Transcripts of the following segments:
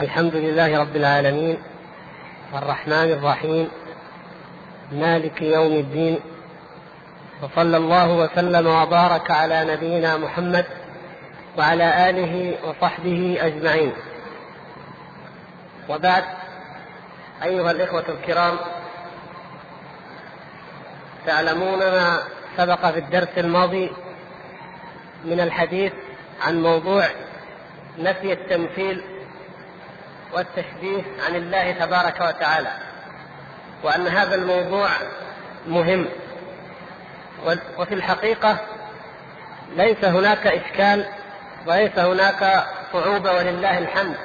الحمد لله رب العالمين الرحمن الرحيم مالك يوم الدين وصلى الله وسلم وبارك على نبينا محمد وعلى آله وصحبه أجمعين. وبعد أيها الإخوة الكرام تعلمون ما سبق في الدرس الماضي من الحديث عن موضوع نفي التمثيل والتشبيه عن الله تبارك وتعالى وأن هذا الموضوع مهم. وفي الحقيقة ليس هناك إشكال وليس هناك صعوبة ولله الحمد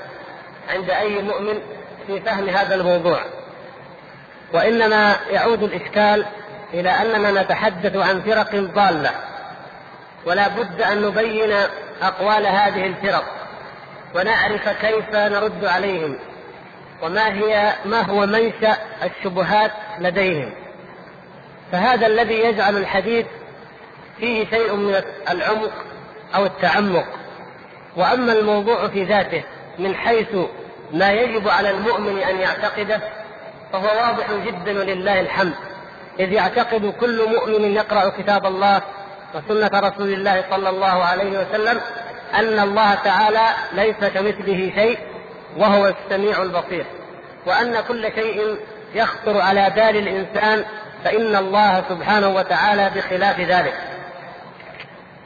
عند أي مؤمن في فهم هذا الموضوع. وإنما يعود الإشكال إلى أننا نتحدث عن فرق ضالة ولا بد أن نبين أقوال هذه الفرق. ونعرف كيف نرد عليهم وما هي ما هو منشأ الشبهات لديهم. فهذا الذي يجعل الحديث فيه شيء من العمق أو التعمق. وأما الموضوع في ذاته من حيث ما يجب على المؤمن أن يعتقده فهو واضح جدا ولله الحمد. إذ يعتقد كل مؤمن يقرأ كتاب الله وسنة رسول الله صلى الله عليه وسلم أن الله تعالى ليس كمثله شيء وهو السميع البصير. وأن كل شيء يخطر على بال الإنسان فإن الله سبحانه وتعالى بخلاف ذلك.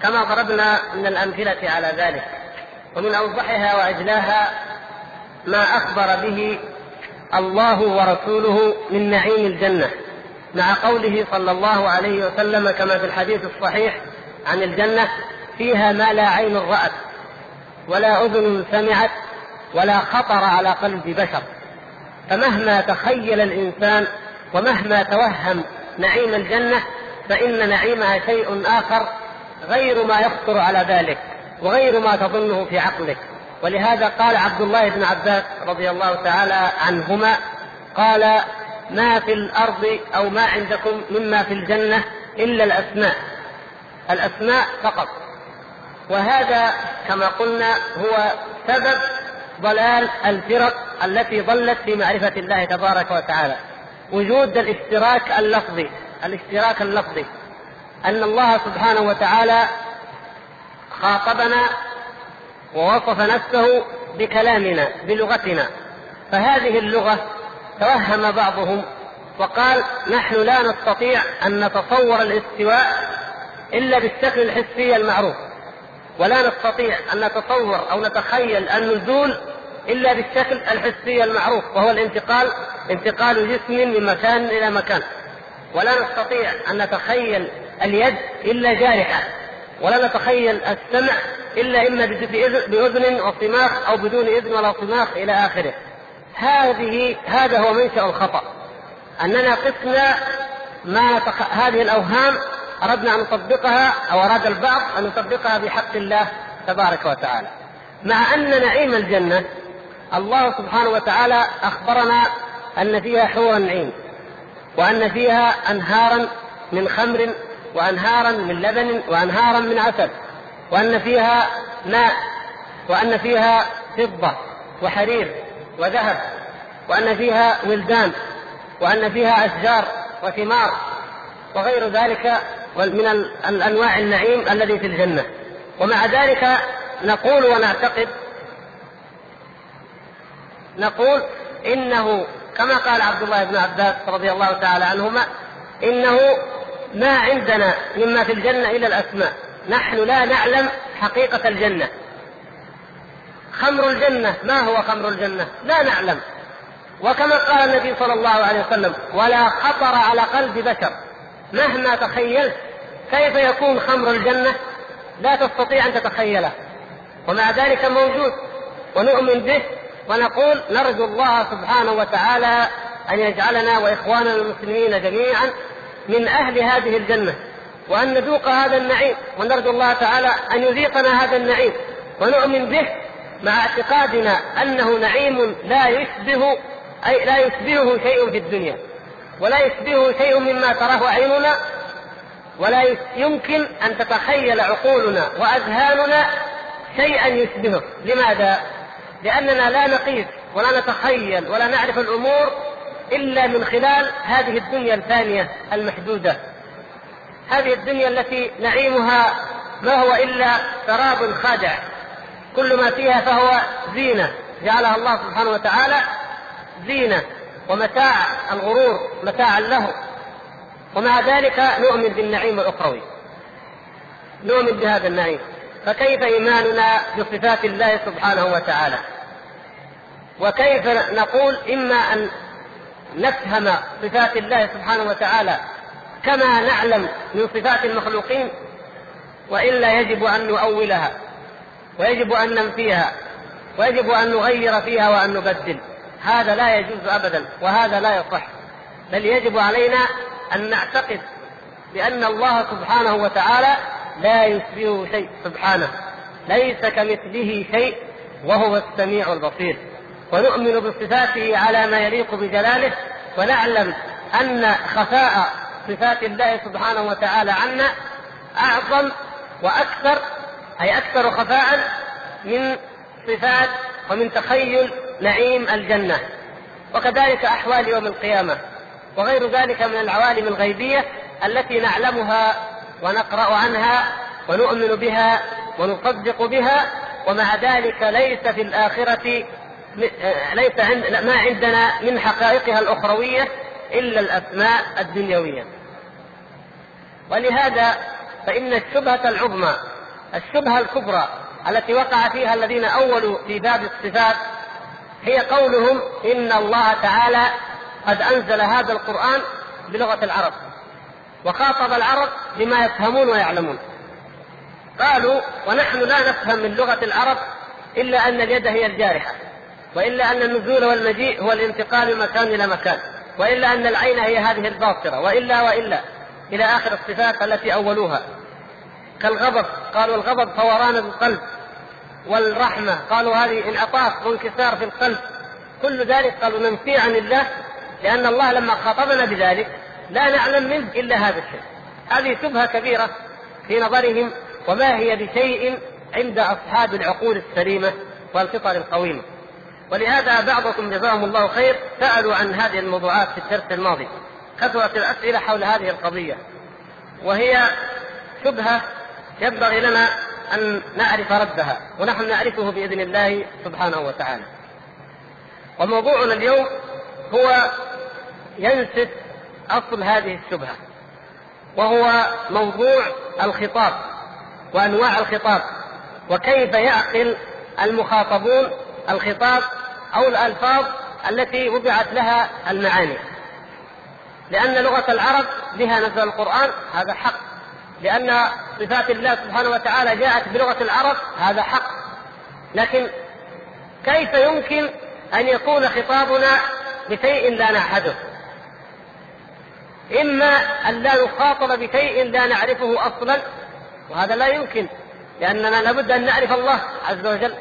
كما ضربنا من الأمثلة على ذلك. ومن أوضحها وأجلاها ما أخبر به الله ورسوله من نعيم الجنة. مع قوله صلى الله عليه وسلم كما في الحديث الصحيح عن الجنة فيها ما لا عين رأت ولا أذن سمعت ولا خطر على قلب بشر. فمهما تخيل الإنسان ومهما توهم نعيم الجنة فإن نعيمها شيء آخر غير ما يخطر على بالك وغير ما تظنه في عقلك ولهذا قال عبد الله بن عباس رضي الله تعالى عنهما قال ما في الأرض أو ما عندكم مما في الجنة إلا الأسماء الأسماء فقط. وهذا كما قلنا هو سبب ضلال الفرق التي ضلت في معرفة الله تبارك وتعالى. وجود الاشتراك اللفظي الاشتراك اللفظي. أن الله سبحانه وتعالى خاطبنا ووصف نفسه بكلامنا بلغتنا. فهذه اللغة توهم بعضهم وقال نحن لا نستطيع أن نتصور الاستواء إلا بالشكل الحسي المعروف. ولا نستطيع أن نتصور أو نتخيل النزول إلا بالشكل الحسي المعروف وهو الانتقال انتقال جسم من مكان إلى مكان. ولا نستطيع أن نتخيل اليد إلا جارحة ولا نتخيل السمع إلا إما بأذن وصماخ أو بدون إذن ولا صماخ إلى آخره. هذه هذا هو منشأ الخطأ. أننا قسنا ما تخ... هذه الأوهام أردنا أن نطبقها أو أراد البعض أن يطبقها بحق الله تبارك وتعالى. مع أن نعيم الجنة الله سبحانه وتعالى أخبرنا أن فيها حور النعيم وأن فيها أنهارا من خمر وأنهارا من لبن وأنهارا من عسل وأن فيها ماء وأن فيها فضة وحرير وذهب وأن فيها ولدان وأن فيها أشجار وثمار وغير ذلك من الأنواع النعيم الذي في الجنة. ومع ذلك نقول ونعتقد نقول إنه كما قال عبد الله بن عباس رضي الله تعالى عنهما إنه ما عندنا مما في الجنة إلا الأسماء. نحن لا نعلم حقيقة الجنة. خمر الجنة ما هو خمر الجنة؟ لا نعلم. وكما قال النبي صلى الله عليه وسلم ولا خطر على قلب بشر مهما تخيلت كيف يكون خمر الجنة؟ لا تستطيع أن تتخيله. ومع ذلك موجود. ونؤمن به ونقول نرجو الله سبحانه وتعالى أن يجعلنا وإخواننا المسلمين جميعا من أهل هذه الجنة. وأن نذوق هذا النعيم. ونرجو الله تعالى أن يذيقنا هذا النعيم. ونؤمن به مع اعتقادنا أنه نعيم لا يشبه أي لا يشبهه شيء في الدنيا. ولا يشبهه شيء مما تراه عيننا ولا يمكن أن تتخيل عقولنا وأذهاننا شيئا يشبهه. لماذا؟ لأننا لا نقيس ولا نتخيل ولا نعرف الأمور إلا من خلال هذه الدنيا الفانية المحدودة. هذه الدنيا التي نعيمها ما هو إلا سراب خادع. كل ما فيها فهو زينة. جعلها الله سبحانه وتعالى زينة ومتاع الغرور متاعا له. ومع ذلك نؤمن بالنعيم الأخروي. نؤمن بهذا النعيم. فكيف إيماننا بصفات الله سبحانه وتعالى؟ وكيف نقول إما أن نفهم صفات الله سبحانه وتعالى كما نعلم من صفات المخلوقين وإلا يجب أن نؤولها ويجب أن ننفيها ويجب أن نغير فيها وأن نبدل. هذا لا يجوز ابدا وهذا لا يصح. بل يجب علينا أن نعتقد بأن الله سبحانه وتعالى لا يشبهه شيء سبحانه. ليس كمثله شيء وهو السميع البصير. ونؤمن بصفاته على ما يليق بجلاله ونعلم أن خفاء صفات الله سبحانه وتعالى عنا أعظم وأكثر أي أكثر خفاء من صفات ومن تخيل نعيم الجنة. وكذلك أحوال يوم القيامة. وغير ذلك من العوالم الغيبية التي نعلمها ونقرأ عنها ونؤمن بها ونصدق بها ومع ذلك ليس في الآخرة ليس عند ما عندنا من حقائقها الأخروية إلا الأسماء الدنيوية. ولهذا فإن الشبهة العظمى الشبهة الكبرى التي وقع فيها الذين أولوا في باب الصفات هي قولهم إن الله تعالى قد أنزل هذا القرآن بلغة العرب وخاطب العرب بما يفهمون ويعلمون. قالوا ونحن لا نفهم من لغة العرب إلا أن اليد هي الجارحة وإلا أن النزول والمجيء هو الانتقال من مكان إلى مكان وإلا أن العين هي هذه الباصرة وإلا وإلا. إلى آخر الصفات التي أولوها. كالغضب قالوا الغضب فوران القلب والرحمة قالوا هذه انعطاف وانكسار في القلب. كل ذلك قالوا ننفي عن الله لأن الله لما خاطبنا بذلك لا نعلم منه إلا هذا الشيء. هذه شبهة كبيرة في نظرهم وما هي بشيء عند أصحاب العقول السليمة والفطر القويمة. ولهذا بعضكم جزاهم الله خير سألوا عن هذه الموضوعات في الدرس الماضي. كثرت الأسئلة حول هذه القضية. وهي شبهة ينبغي لنا أن نعرف ردها ونحن نعرفه بإذن الله سبحانه وتعالى. وموضوعنا اليوم هو ينسف أصل هذه الشبهة وهو موضوع الخطاب وأنواع الخطاب وكيف يعقل المخاطبون الخطاب أو الألفاظ التي وضعت لها المعاني. لأن لغة العرب بها نزل القرآن هذا حق. لأن صفات الله سبحانه وتعالى جاءت بلغة العرب هذا حق. لكن كيف يمكن أن يكون خطابنا بشيء لا نعهده؟ إما أن لا نخاطب بشيء لا نعرفه أصلا وهذا لا يمكن لأننا لابد أن نعرف الله عز وجل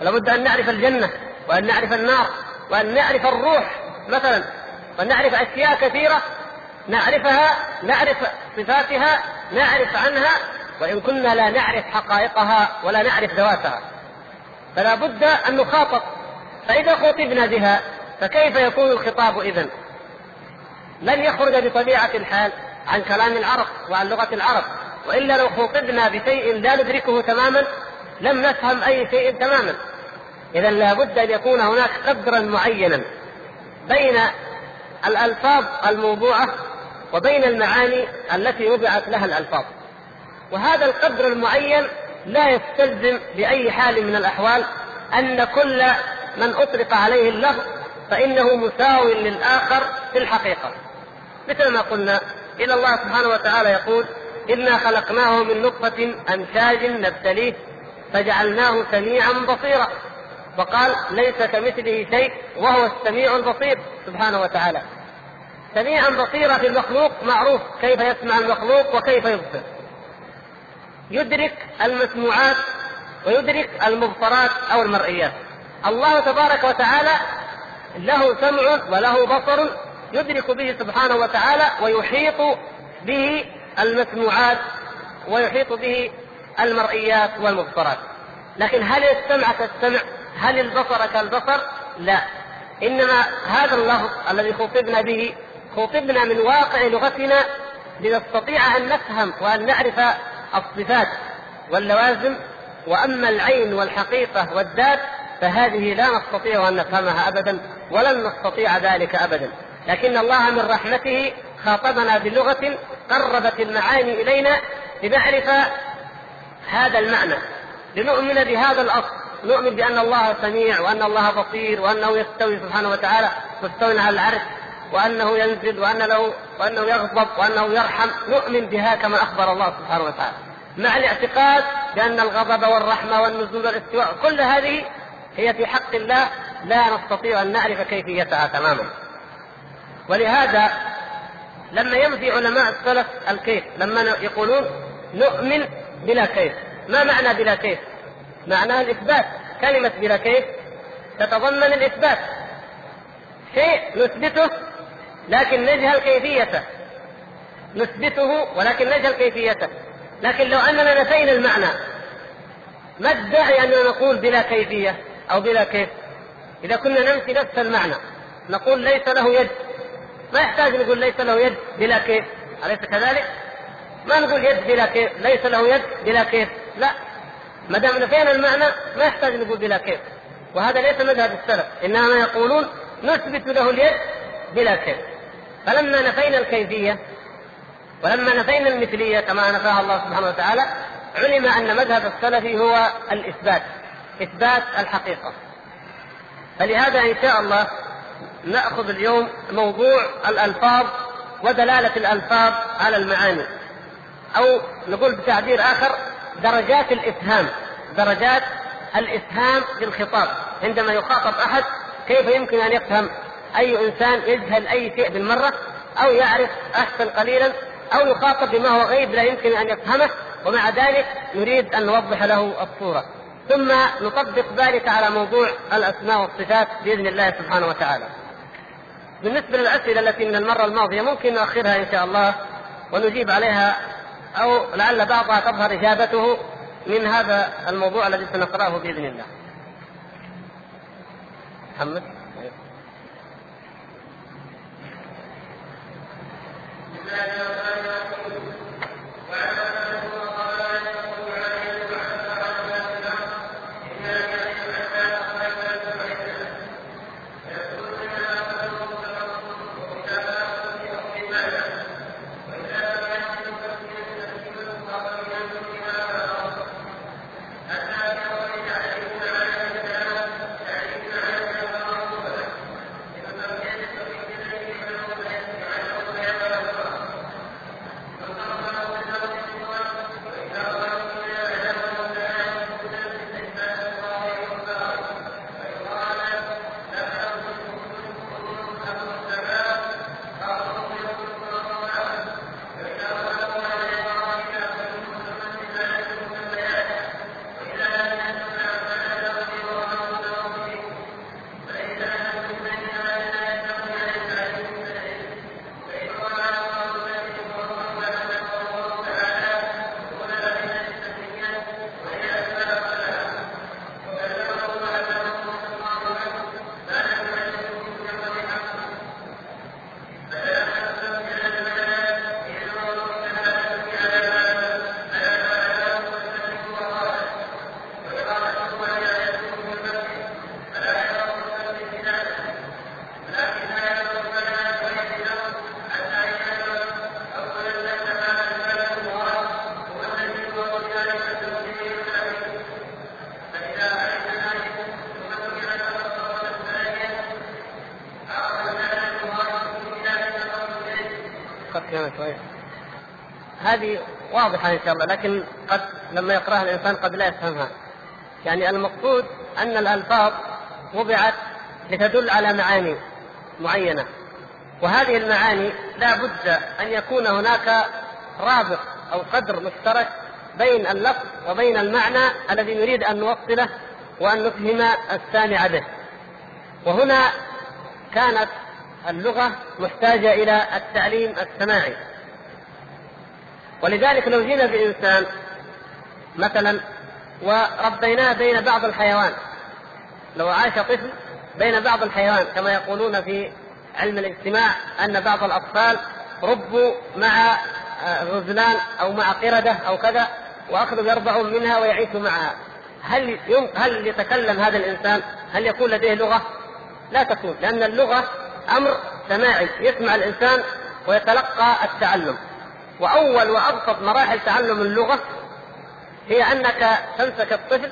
ولابد أن نعرف الجنة وأن نعرف النار وأن نعرف الروح مثلا وأن نعرف أشياء كثيرة نعرفها نعرف صفاتها نعرف عنها وإن كنا لا نعرف حقائقها ولا نعرف ذواتها. فلا بد أن نخاطب فإذا خطبنا بها فكيف يكون الخطاب إذن؟ لن يخرج بطبيعة الحال عن كلام العرب وعن لغة العرب وإلا لو خطبنا بشيء لا ندركه تماما لم نفهم أي شيء تماما. إذا لابد أن يكون هناك قدرا معينا بين الألفاظ الموضوعة وبين المعاني التي وضعت لها الألفاظ. وهذا القدر المعين لا يستلزم بأي حال من الأحوال أن كل من أطلق عليه اللفظ فإنه مساو للآخر في الحقيقة. مثل ما قلنا إن الله سبحانه وتعالى يقول إنا خلقناه من نطفة أمشاج نبتليه فجعلناه سميعا بصيرا. وقال ليس كمثله شيء وهو السميع البصير. سبحانه وتعالى. سميعا بصيرا في المخلوق معروف كيف يسمع المخلوق وكيف يبصر. يدرك المسموعات ويدرك المبصرات أو المرئيات. الله تبارك وتعالى له سمع وله بصر يدرك به سبحانه وتعالى ويحيط به المسموعات ويحيط به المرئيات والمبصرات. لكن هل يستمع كالسمع؟ هل البصر كالبصر؟ لا. إنما هذا اللفظ الذي خطبنا به خطبنا من واقع لغتنا لنستطيع أن نفهم وأن نعرف الصفات واللوازم. وأما العين والحقيقة والذات فهذه لا نستطيع أن نفهمها ابدا ولن نستطيع ذلك ابدا. لكن الله من رحمته خاطبنا بلغة قربت المعاني إلينا لنعرف هذا المعنى. لنؤمن بهذا الأصل. نؤمن بأن الله سميع وأن الله بصير وأنه يستوي سبحانه وتعالى مستوي على العرش وأنه ينزل وأن له وأنه يغضب وأنه يرحم. نؤمن بها كما أخبر الله سبحانه وتعالى. مع الاعتقاد بأن الغضب والرحمة والنزول والاستواء كل هذه هي في حق الله لا نستطيع أن نعرف كيفيتها تماما. ولهذا لما ينفي علماء السلف الكيف لما يقولون نؤمن بلا كيف. ما معنى بلا كيف؟ معناها الإثبات. كلمة بلا كيف تتضمن الإثبات. شيء نثبته لكن نجهل كيفيته. نثبته ولكن نجهل كيفيته. لكن لو أننا نسينا المعنى ما الداعي أننا نقول بلا كيفية أو بلا كيف؟ إذا كنا ننفي نفس المعنى. نقول ليس له يد. ما يحتاج نقول ليس له يد بلا كيف. أليس كذلك؟ ما نقول يد بلا كيف. ليس له يد بلا كيف. لا. ما دام نفينا المعنى ما يحتاج نقول بلا كيف. وهذا ليس مذهب السلف. إنما يقولون نثبت له اليد بلا كيف. فلما نفينا الكيفية ولما نفينا المثلية كما نفاها الله سبحانه وتعالى علم أن مذهب السلف هو الإثبات. إثبات الحقيقة. فلهذا إن شاء الله نأخذ اليوم موضوع الألفاظ ودلالة الألفاظ على المعاني. أو نقول بتعبير آخر درجات الإفهام. درجات الإفهام بالخطاب عندما يخاطب أحد كيف يمكن أن يفهم؟ أي إنسان يجهل أي شيء بالمرة؟ أو يعرف أحسن قليلا؟ أو يخاطب بما هو غيب لا يمكن أن يفهمه؟ ومع ذلك نريد أن نوضح له الصورة. ثم نطبق ذلك على موضوع الأسماء والصفات بإذن الله سبحانه وتعالى. بالنسبة للأسئلة التي من المرة الماضية ممكن نؤخرها إن شاء الله ونجيب عليها أو لعل بعضها تظهر إجابته من هذا الموضوع الذي سنقرأه بإذن الله. محمد؟ هذه واضحة إن شاء الله لكن قد لما يقرأها الإنسان قد لا يفهمها. يعني المقصود أن الألفاظ وضعت لتدل على معاني معينة. وهذه المعاني لا بد أن يكون هناك رابط أو قدر مشترك بين اللفظ وبين المعنى الذي نريد أن نوصله وأن نفهم السامع به. وهنا كانت اللغة محتاجة إلى التعليم السماعي. ولذلك لو جينا بإنسان مثلا وربيناه بين بعض الحيوان لو عاش طفل بين بعض الحيوان كما يقولون في علم الاجتماع أن بعض الأطفال ربوا مع آه، غزلان أو مع قردة أو كذا وأخذوا يرضعون منها ويعيشوا معها هل هل يتكلم هذا الإنسان؟ هل يكون لديه لغة؟ لا تكون لأن اللغة أمر سماعي يسمع الإنسان ويتلقى التعلم وأول وأبسط مراحل تعلم اللغة هي أنك تمسك الطفل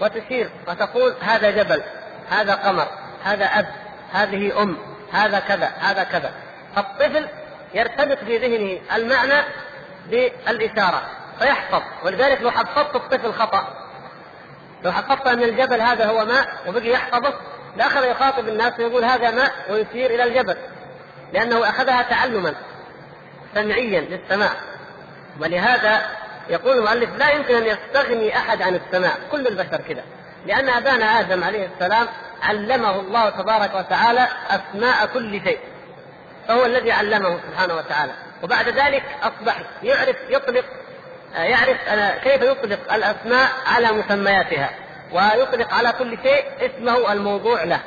وتشير وتقول هذا جبل هذا قمر هذا أب هذه أم هذا كذا هذا كذا. فالطفل يرتبط في ذهنه المعنى بالإشارة فيحفظ. ولذلك لو حفظت الطفل خطأ لو حفظت أن الجبل هذا هو ماء وبقي يحفظه لأخذ يخاطب الناس ويقول هذا ماء ويشير إلى الجبل لأنه أخذها تعلما. سمعيا للسماع. ولهذا يقول المؤلف لا يمكن أن يستغني أحد عن السماع. كل البشر كذا لأن أبانا آدم عليه السلام علمه الله تبارك وتعالى أسماء كل شيء. فهو الذي علمه سبحانه وتعالى. وبعد ذلك أصبح يعرف يطلق يعرف كيف يطلق الأسماء على مسمياتها. ويطلق على كل شيء اسمه الموضوع له.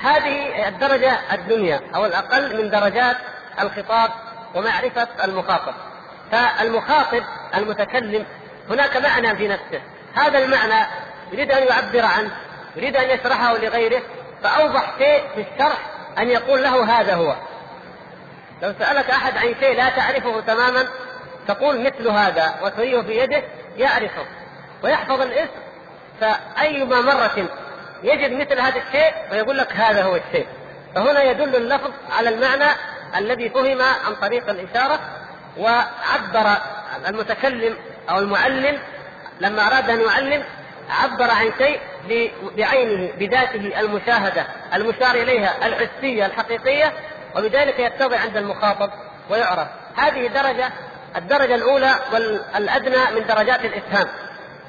هذه الدرجة الدنيا أو الأقل من درجات الخطاب ومعرفة المخاطب. فالمخاطب المتكلم هناك معنى في نفسه. هذا المعنى يريد أن يعبر عنه يريد أن يشرحه لغيره فأوضح شيء في الشرح أن يقول له هذا هو. لو سألك أحد عن شيء لا تعرفه تماما تقول مثل هذا وتريه في يده يعرفه ويحفظ الاسم. فأيما مرة يجد مثل هذا الشيء ويقول لك هذا هو الشيء. فهنا يدل اللفظ على المعنى الذي فهم عن طريق الإشارة وعبر المتكلم أو المعلم لما أراد أن يعلم عبر عن شيء بعينه بذاته المشاهدة المشار إليها الحسية الحقيقية وبذلك يتضع عند المخاطب ويعرف. هذه درجة الدرجة الأولى والأدنى من درجات الإفهام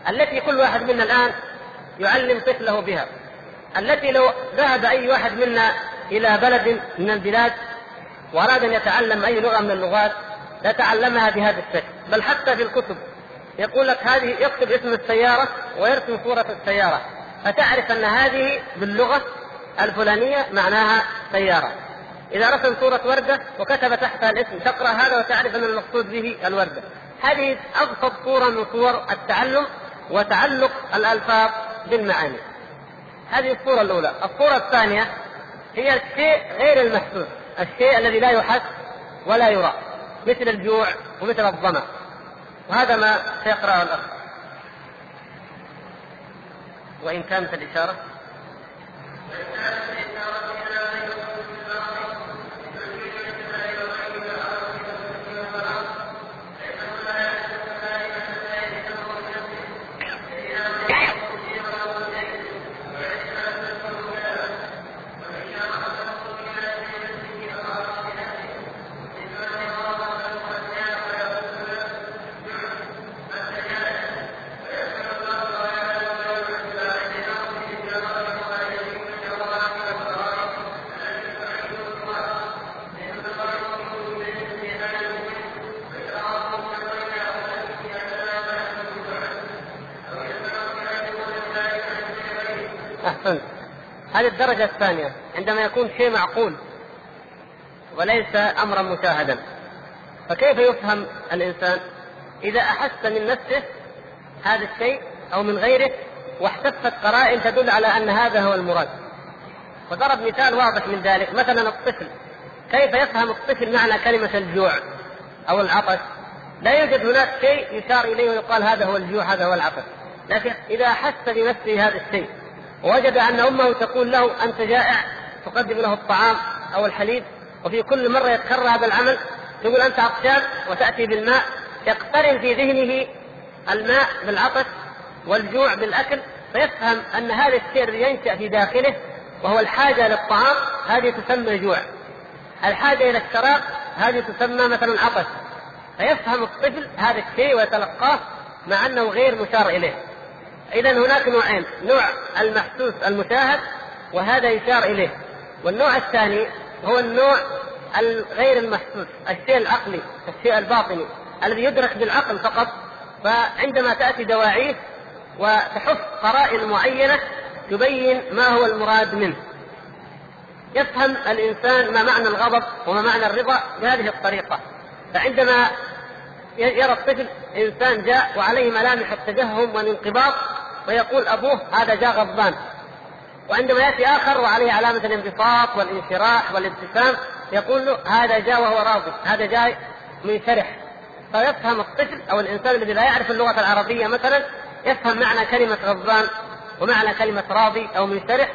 التي كل واحد منا الآن يعلم طفله بها التي لو ذهب أي واحد منا إلى بلد من البلاد وأراد أن يتعلم أي لغة من اللغات لتعلمها بهذا الشكل. بل حتى في الكتب يقول لك هذه يكتب اسم السيارة ويرسم صورة السيارة. فتعرف أن هذه باللغة الفلانية معناها سيارة. إذا رسم صورة وردة وكتب تحتها الاسم تقرأ هذا وتعرف أن المقصود به الوردة. هذه أبسط صورة من صور التعلم وتعلق الألفاظ بالمعاني. هذه الصورة الأولى. الصورة الثانية هي الشيء غير المحسوس. الشيء الذي لا يحس ولا يرى مثل الجوع ومثل الظمأ. وهذا ما سيقرأه الأخ. وإن كانت الإشارة. الدرجة الثانية عندما يكون شيء معقول وليس أمرا مشاهدا. فكيف يفهم الإنسان؟ إذا أحس من نفسه هذا الشيء أو من غيره واحتفت قرائن تدل على أن هذا هو المراد. وضرب مثال واضح من ذلك. مثلا الطفل. كيف يفهم الطفل معنى كلمة الجوع أو العطش؟ لا يوجد هناك شيء يشار إليه ويقال هذا هو الجوع هذا هو العطش. لكن إذا أحس بنفسه هذا الشيء ووجد أن أمه تقول له أنت جائع تقدم له الطعام أو الحليب وفي كل مرة يتكرر هذا العمل تقول أنت عطشان وتأتي بالماء يقترن في ذهنه الماء بالعطش والجوع بالأكل فيفهم أن هذا الشيء الذي ينشأ في داخله وهو الحاجة للطعام هذه تسمى جوع. الحاجة إلى الشراب هذه تسمى مثلا عطش. فيفهم الطفل هذا الشيء ويتلقاه مع أنه غير مشار إليه. إذا هناك نوعين، نوع المحسوس المشاهد وهذا يشار إليه، والنوع الثاني هو النوع الغير المحسوس، الشيء العقلي، الشيء الباطني، الذي يدرك بالعقل فقط، فعندما تأتي دواعيه وتحف قرائن معينة تبين ما هو المراد منه. يفهم الإنسان ما معنى الغضب وما معنى الرضا بهذه الطريقة. فعندما يرى الطفل إنسان جاء وعليه ملامح التجهم والانقباض ويقول أبوه هذا جاء غضبان وعندما يأتي آخر وعليه علامة الانبساط والانشراح والابتسام يقول له هذا جاء وهو راضي هذا جاء منشرح فيفهم الطفل أو الإنسان الذي لا يعرف اللغة العربية مثلا يفهم معنى كلمة غضبان ومعنى كلمة راضي أو منشرح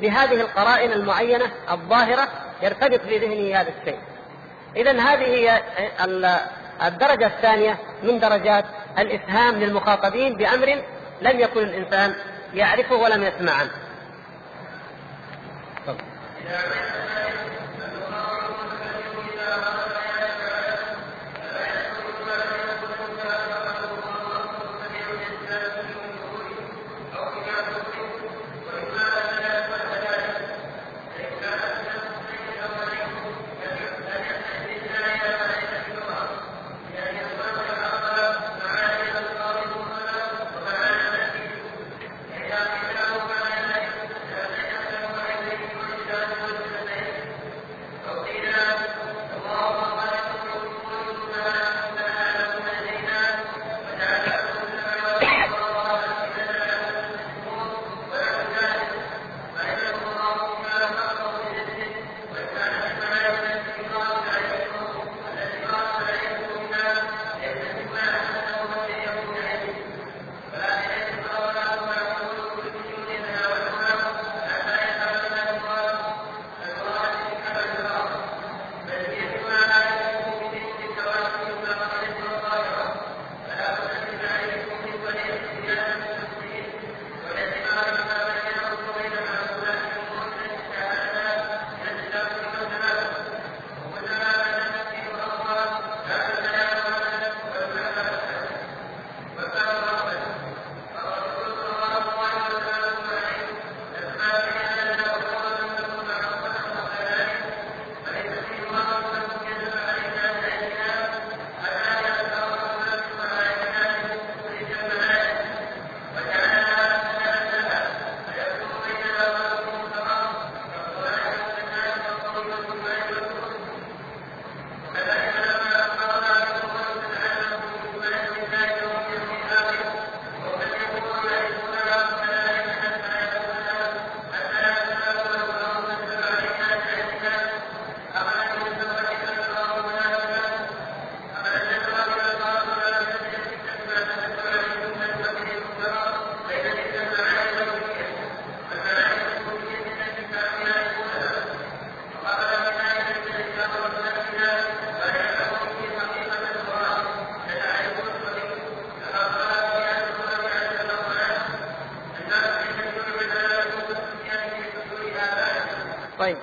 بهذه القرائن المعينة الظاهرة يرتبط في ذهنه هذا الشيء. إذا هذه هي الدرجة الثانية من درجات الإفهام للمخاطبين بأمر لم يكن الإنسان يعرفه ولم يسمع عنه.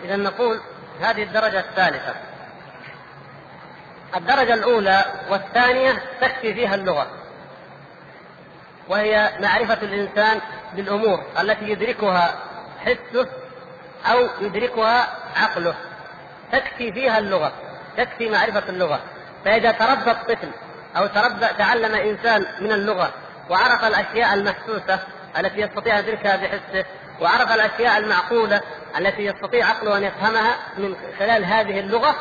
إذا نقول هذه الدرجة الثالثة. الدرجة الأولى والثانية تكفي فيها اللغة. وهي معرفة الإنسان بالأمور التي يدركها حسه أو يدركها عقله. تكفي فيها اللغة تكفي معرفة اللغة. فإذا تربى الطفل أو تربى تعلم إنسان من اللغة وعرف الأشياء المحسوسة التي يستطيع يدركها بحسه وعرف الأشياء المعقولة التي يستطيع عقله أن يفهمها من خلال هذه اللغة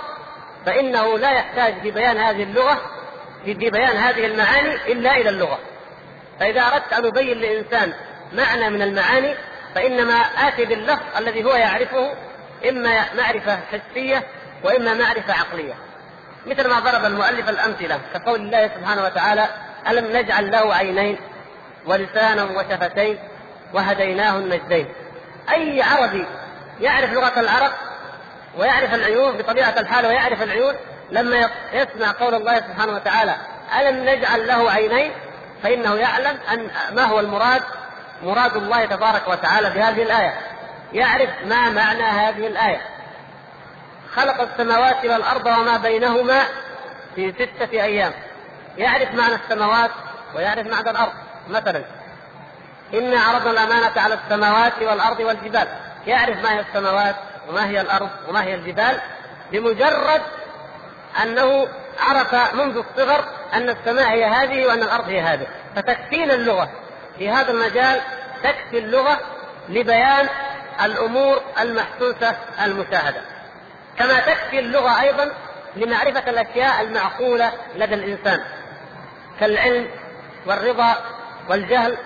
فإنه لا يحتاج في بيان هذه اللغة في بيان هذه المعاني إلا إلى اللغة. فإذا أردت أن أبين لإنسان معنى من المعاني فإنما آتي باللفظ الذي هو يعرفه إما معرفة حسية وإما معرفة عقلية. مثل ما ضرب المؤلف الأمثلة كقول الله سبحانه وتعالى ألم نجعل له عينين ولسانا وشفتين وهديناه النجدين؟ أي عربي يعرف لغة العرب ويعرف العيون بطبيعة الحال ويعرف العيون لما يسمع قول الله سبحانه وتعالى ألم نجعل له عينين؟ فإنه يعلم أن ما هو المراد؟ مراد الله تبارك وتعالى بهذه الآية. يعرف ما معنى هذه الآية. خلق السماوات والأرض وما بينهما في ستة أيام. يعرف معنى السماوات ويعرف معنى الأرض. مثلا إنا عرضنا الأمانة على السماوات والأرض والجبال. يعرف ما هي السماوات وما هي الأرض وما هي الجبال بمجرد أنه عرف منذ الصغر أن السماء هي هذه وأن الأرض هي هذه. فتكفينا اللغة. في هذا المجال تكفي اللغة لبيان الأمور المحسوسة المشاهدة. كما تكفي اللغة أيضا لمعرفة الأشياء المعقولة لدى الإنسان. كالعلم والرضا والجهل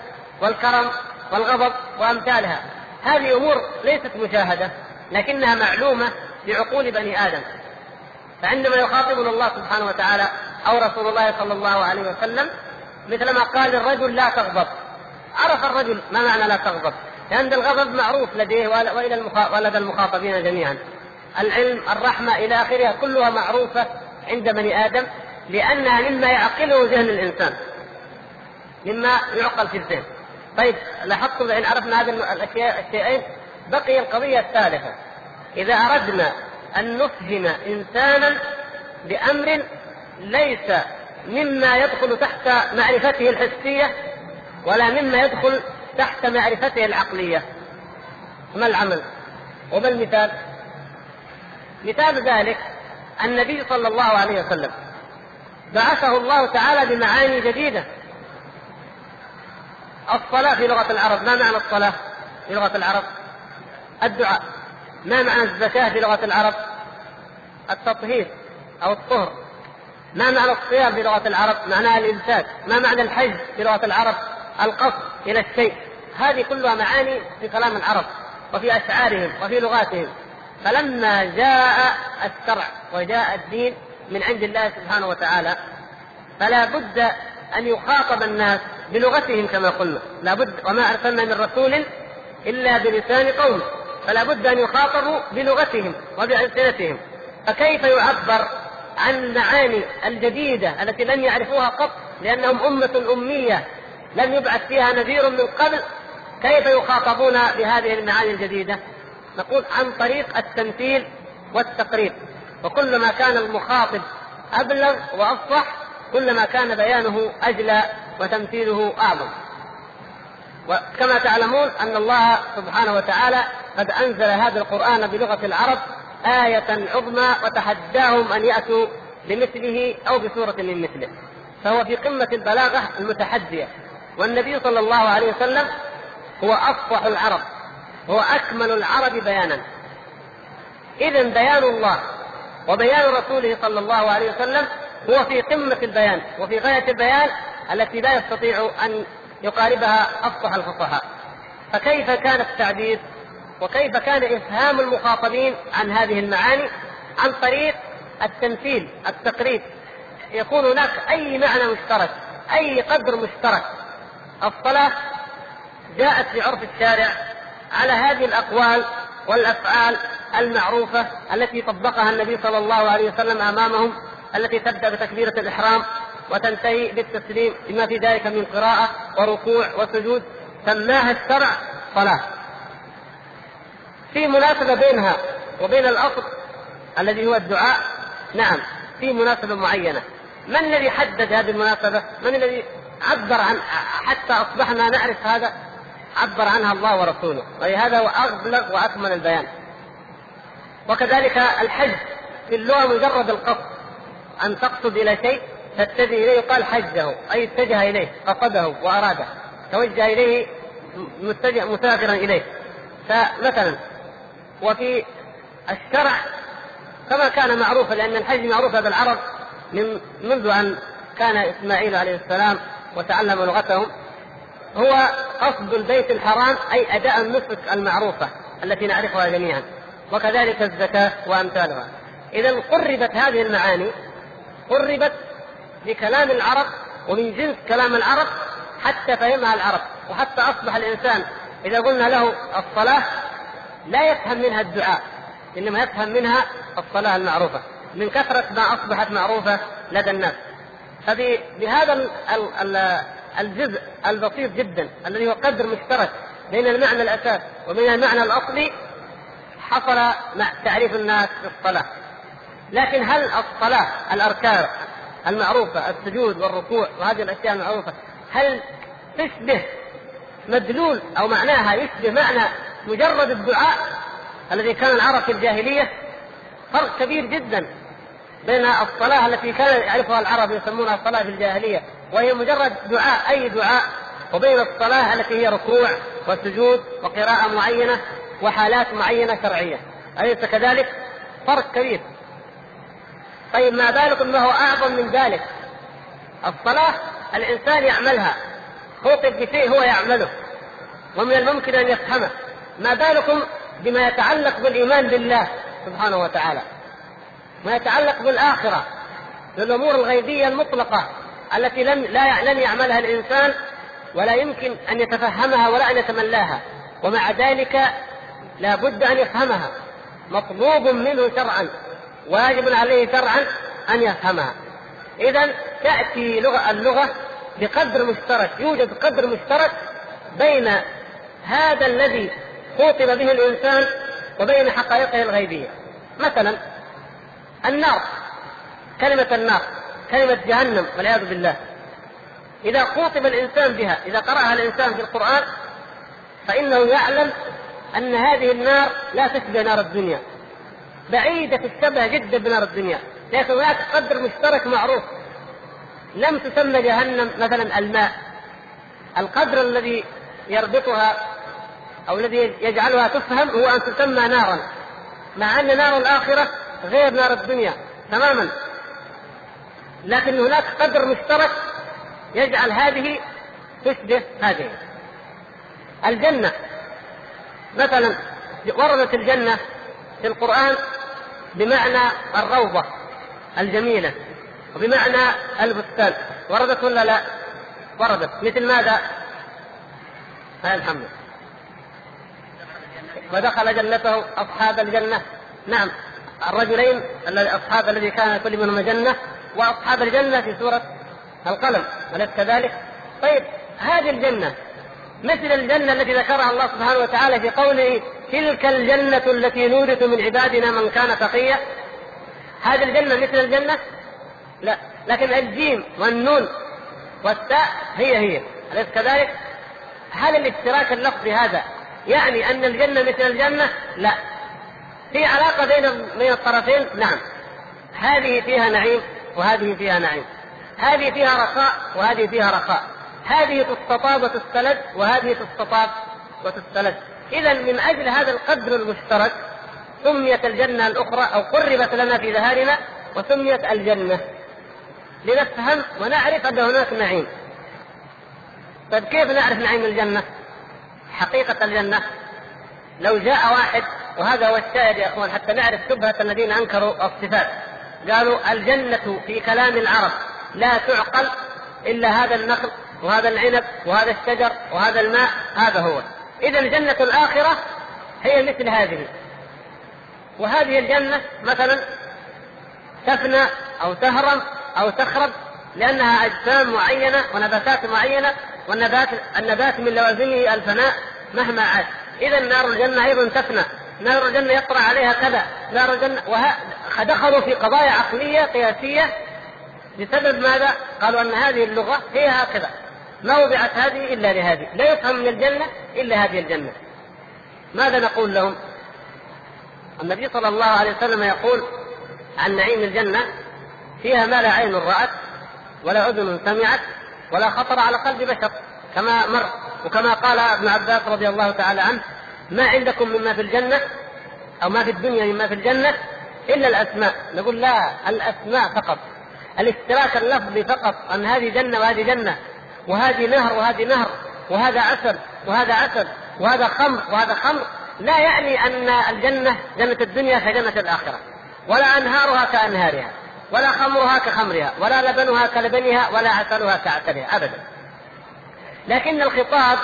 والكرم والغضب وأمثالها. هذه امور ليست مشاهدة لكنها معلومة بعقول بني آدم. فعندما يخاطبنا الله سبحانه وتعالى أو رسول الله صلى الله عليه وسلم مثلما قال الرجل لا تغضب. عرف الرجل ما معنى لا تغضب. لأن الغضب معروف لديه وإلى ولدى المخاطبين جميعا. العلم الرحمة إلى آخرها كلها معروفة عند بني آدم لأنها مما يعقله ذهن الإنسان مما يعقل في الذهن. طيب لاحظتم إن عرفنا هذه الأشياء الشيئين. بقي القضية الثالثة. إذا أردنا أن نفهم إنسانا بأمر ليس مما يدخل تحت معرفته الحسية ولا مما يدخل تحت معرفته العقلية. ما العمل؟ وما المثال؟ مثال ذلك النبي صلى الله عليه وسلم بعثه الله تعالى بمعاني جديدة. الصلاة في لغة العرب. ما معنى الصلاة في لغة العرب؟ الدعاء. ما معنى الزكاة في لغة العرب؟ التطهير أو الطهر. ما معنى الصيام في لغة العرب؟ معناها الإمساك. ما معنى الحج في لغة العرب؟ القصد إلى الشيء. هذه كلها معاني في كلام العرب وفي أشعارهم وفي لغاتهم. فلما جاء الشرع وجاء الدين من عند الله سبحانه وتعالى فلا بد أن يخاطب الناس بلغتهم كما قلنا. لا بد وما أرسلنا من رسول إلا بلسان قومه. فلا بد أن يخاطبوا بلغتهم وبألسنتهم. فكيف يعبر عن المعاني الجديدة التي لم يعرفوها قط؟ لأنهم أمة أمية. لم يبعث فيها نذير من قبل. كيف يخاطبون بهذه المعاني الجديدة؟ نقول عن طريق التمثيل والتقريب. وكلما كان المخاطب أبلغ وأفصح كلما كان بيانه أجلى. وتمثيله أعظم. وكما تعلمون أن الله سبحانه وتعالى قد أنزل هذا القرآن بلغة العرب آية عظمى وتحداهم أن يأتوا بمثله أو بسورة من مثله. فهو في قمة البلاغة المتحدية. والنبي صلى الله عليه وسلم هو أفصح العرب. هو أكمل العرب بيانا. إذا بيان الله وبيان رسوله صلى الله عليه وسلم هو في قمة البيان. وفي غاية البيان التي لا يستطيع أن يقاربها أفصح الفصحاء فكيف كان التعبير وكيف كان إفهام المخاطبين عن هذه المعاني عن طريق التمثيل التقريب؟ يكون هناك أي معنى مشترك أي قدر مشترك. الصلاة جاءت في عرف الشارع على هذه الأقوال والأفعال المعروفة التي طبقها النبي صلى الله عليه وسلم أمامهم التي تبدأ بتكبيرة الإحرام وتنتهي بالتسليم بما في ذلك من قراءة وركوع وسجود. سماها الشرع صلاة. في مناسبة بينها وبين الأصل الذي هو الدعاء نعم في مناسبة معينة. من الذي حدد هذه المناسبة؟ من الذي عبر عن حتى أصبحنا نعرف هذا عبر عنها الله ورسوله. ولهذا هو أبلغ وأكمل البيان. وكذلك الحج في اللغة مجرد القصد أن تقصد إلى شيء تتجه إليه يقال حجه أي اتجه إليه قصده وأراده. توجه إليه متجه مسافرا إليه. فمثلا وفي الشرع كما كان معروفا لأن الحج معروف لدى العرب من منذ أن كان إسماعيل عليه السلام وتعلم لغتهم هو قصد البيت الحرام أي أداء النسك المعروفة التي نعرفها جميعا. وكذلك الزكاة وأمثالها. إذا قربت هذه المعاني قربت بكلام العرب ومن جنس كلام العرب حتى فهمها العرب. وحتى أصبح الإنسان إذا قلنا له الصلاة لا يفهم منها الدعاء إنما يفهم منها الصلاة المعروفة. من كثرة ما أصبحت معروفة لدى الناس. فبهذا الجزء البسيط جدا الذي هو قدر مشترك بين المعنى الأساس وبين المعنى الأصلي حصل مع تعريف الناس بالصلاة لكن هل الصلاة الأركان المعروفة السجود والركوع وهذه الأشياء المعروفة. هل تشبه مدلول أو معناها يشبه معنى مجرد الدعاء الذي كان العرب في الجاهلية؟ فرق كبير جدا بين الصلاة التي كان يعرفها العرب يسمونها الصلاة في الجاهلية وهي مجرد دعاء أي دعاء وبين الصلاة التي هي ركوع وسجود وقراءة معينة وحالات معينة شرعية. أليس كذلك؟ فرق كبير. طيب ما بالكم ما هو أعظم من ذلك؟ الصلاة الإنسان يعملها خوطب بشيء هو يعمله ومن الممكن أن يفهمه. ما بالكم بما يتعلق بالإيمان بالله سبحانه وتعالى؟ ما يتعلق بالآخرة بالأمور الغيبية المطلقة التي لم لا لن يعملها الإنسان ولا يمكن أن يتفهمها ولا أن يتملاها. ومع ذلك لا بد أن يفهمها مطلوب منه شرعا. واجب عليه شرعا أن يفهمها. إذا تأتي لغة اللغة بقدر مشترك يوجد قدر مشترك بين هذا الذي خوطب به الإنسان وبين حقائقه الغيبية. مثلا النار كلمة النار كلمة جهنم والعياذ بالله. إذا خوطب الإنسان بها إذا قرأها الإنسان في القرآن فإنه يعلم أن هذه النار لا تشبه نار الدنيا. بعيدة الشبه جدا بنار الدنيا. لكن هناك قدر مشترك معروف. لم تسمى جهنم مثلا الماء. القدر الذي يربطها أو الذي يجعلها تفهم هو أن تسمى نارا. مع أن نار الآخرة غير نار الدنيا تماما. لكن هناك قدر مشترك يجعل هذه تشبه هذه. الجنة. مثلا وردت الجنة في القرآن بمعنى الروضة الجميلة وبمعنى البستان وردت ولا لا؟ وردت مثل ماذا؟ هاي الحمد ودخل جنته أصحاب الجنة نعم الرجلين أصحاب الذي كان كل منهما جنة وأصحاب الجنة في سورة القلم أليس كذلك؟ طيب هذه الجنة مثل الجنة التي ذكرها الله سبحانه وتعالى في قوله تلك الجنة التي نورث من عبادنا من كان تقيا هذه الجنة مثل الجنة؟ لا لكن الجيم والنون والتاء هي هي أليس كذلك؟ هل الاشتراك اللفظي هذا يعني أن الجنة مثل الجنة؟ لا في علاقة بين بين الطرفين؟ نعم هذه فيها نعيم وهذه فيها نعيم هذه فيها رخاء وهذه فيها رخاء هذه تستطاب وتستلذ وهذه تستطاب وتستلذ إذا من أجل هذا القدر المشترك سميت الجنة الأخرى أو قربت لنا في ذهاننا وسميت الجنة. لنفهم ونعرف أن هناك نعيم. طيب كيف نعرف نعيم الجنة؟ حقيقة الجنة. لو جاء واحد وهذا هو الشاهد يا إخوان حتى نعرف شبهة الذين أنكروا الصفات. قالوا الجنة في كلام العرب لا تعقل إلا هذا النخل وهذا العنب وهذا الشجر وهذا الماء هذا هو. إذا الجنة الآخرة هي مثل هذه. وهذه الجنة مثلا تفنى أو تهرم أو تخرب لأنها أجسام معينة ونباتات معينة والنبات النبات من لوازمه الفناء مهما عاش اذا نار الجنة أيضا تفنى. نار الجنة يطرا عليها كذا. نار الجنه وه... دخلوا في قضايا عقلية قياسية بسبب ماذا؟ قالوا أن هذه اللغة هي هكذا. ما وضعت هذه إلا لهذه لا يفهم من الجنة إلا هذه الجنة. ماذا نقول لهم؟ النبي صلى الله عليه وسلم يقول عن نعيم الجنة فيها ما لا عين رأت ولا أذن سمعت ولا خطر على قلب بشر كما مر وكما قال ابن عباس رضي الله تعالى عنه ما عندكم مما في الجنة أو ما في الدنيا مما في الجنة إلا الأسماء. نقول لا الأسماء فقط الاشتراك اللفظي فقط أن هذه جنة وهذه جنة. وهذه نهر وهذه نهر وهذا عسل وهذا عسل وهذا خمر وهذا خمر. لا يعني أن الجنة جنة الدنيا كجنة الآخرة ولا أنهارها كأنهارها ولا خمرها كخمرها ولا لبنها كلبنها ولا عسلها كعسلها أبدا. لكن الخطاب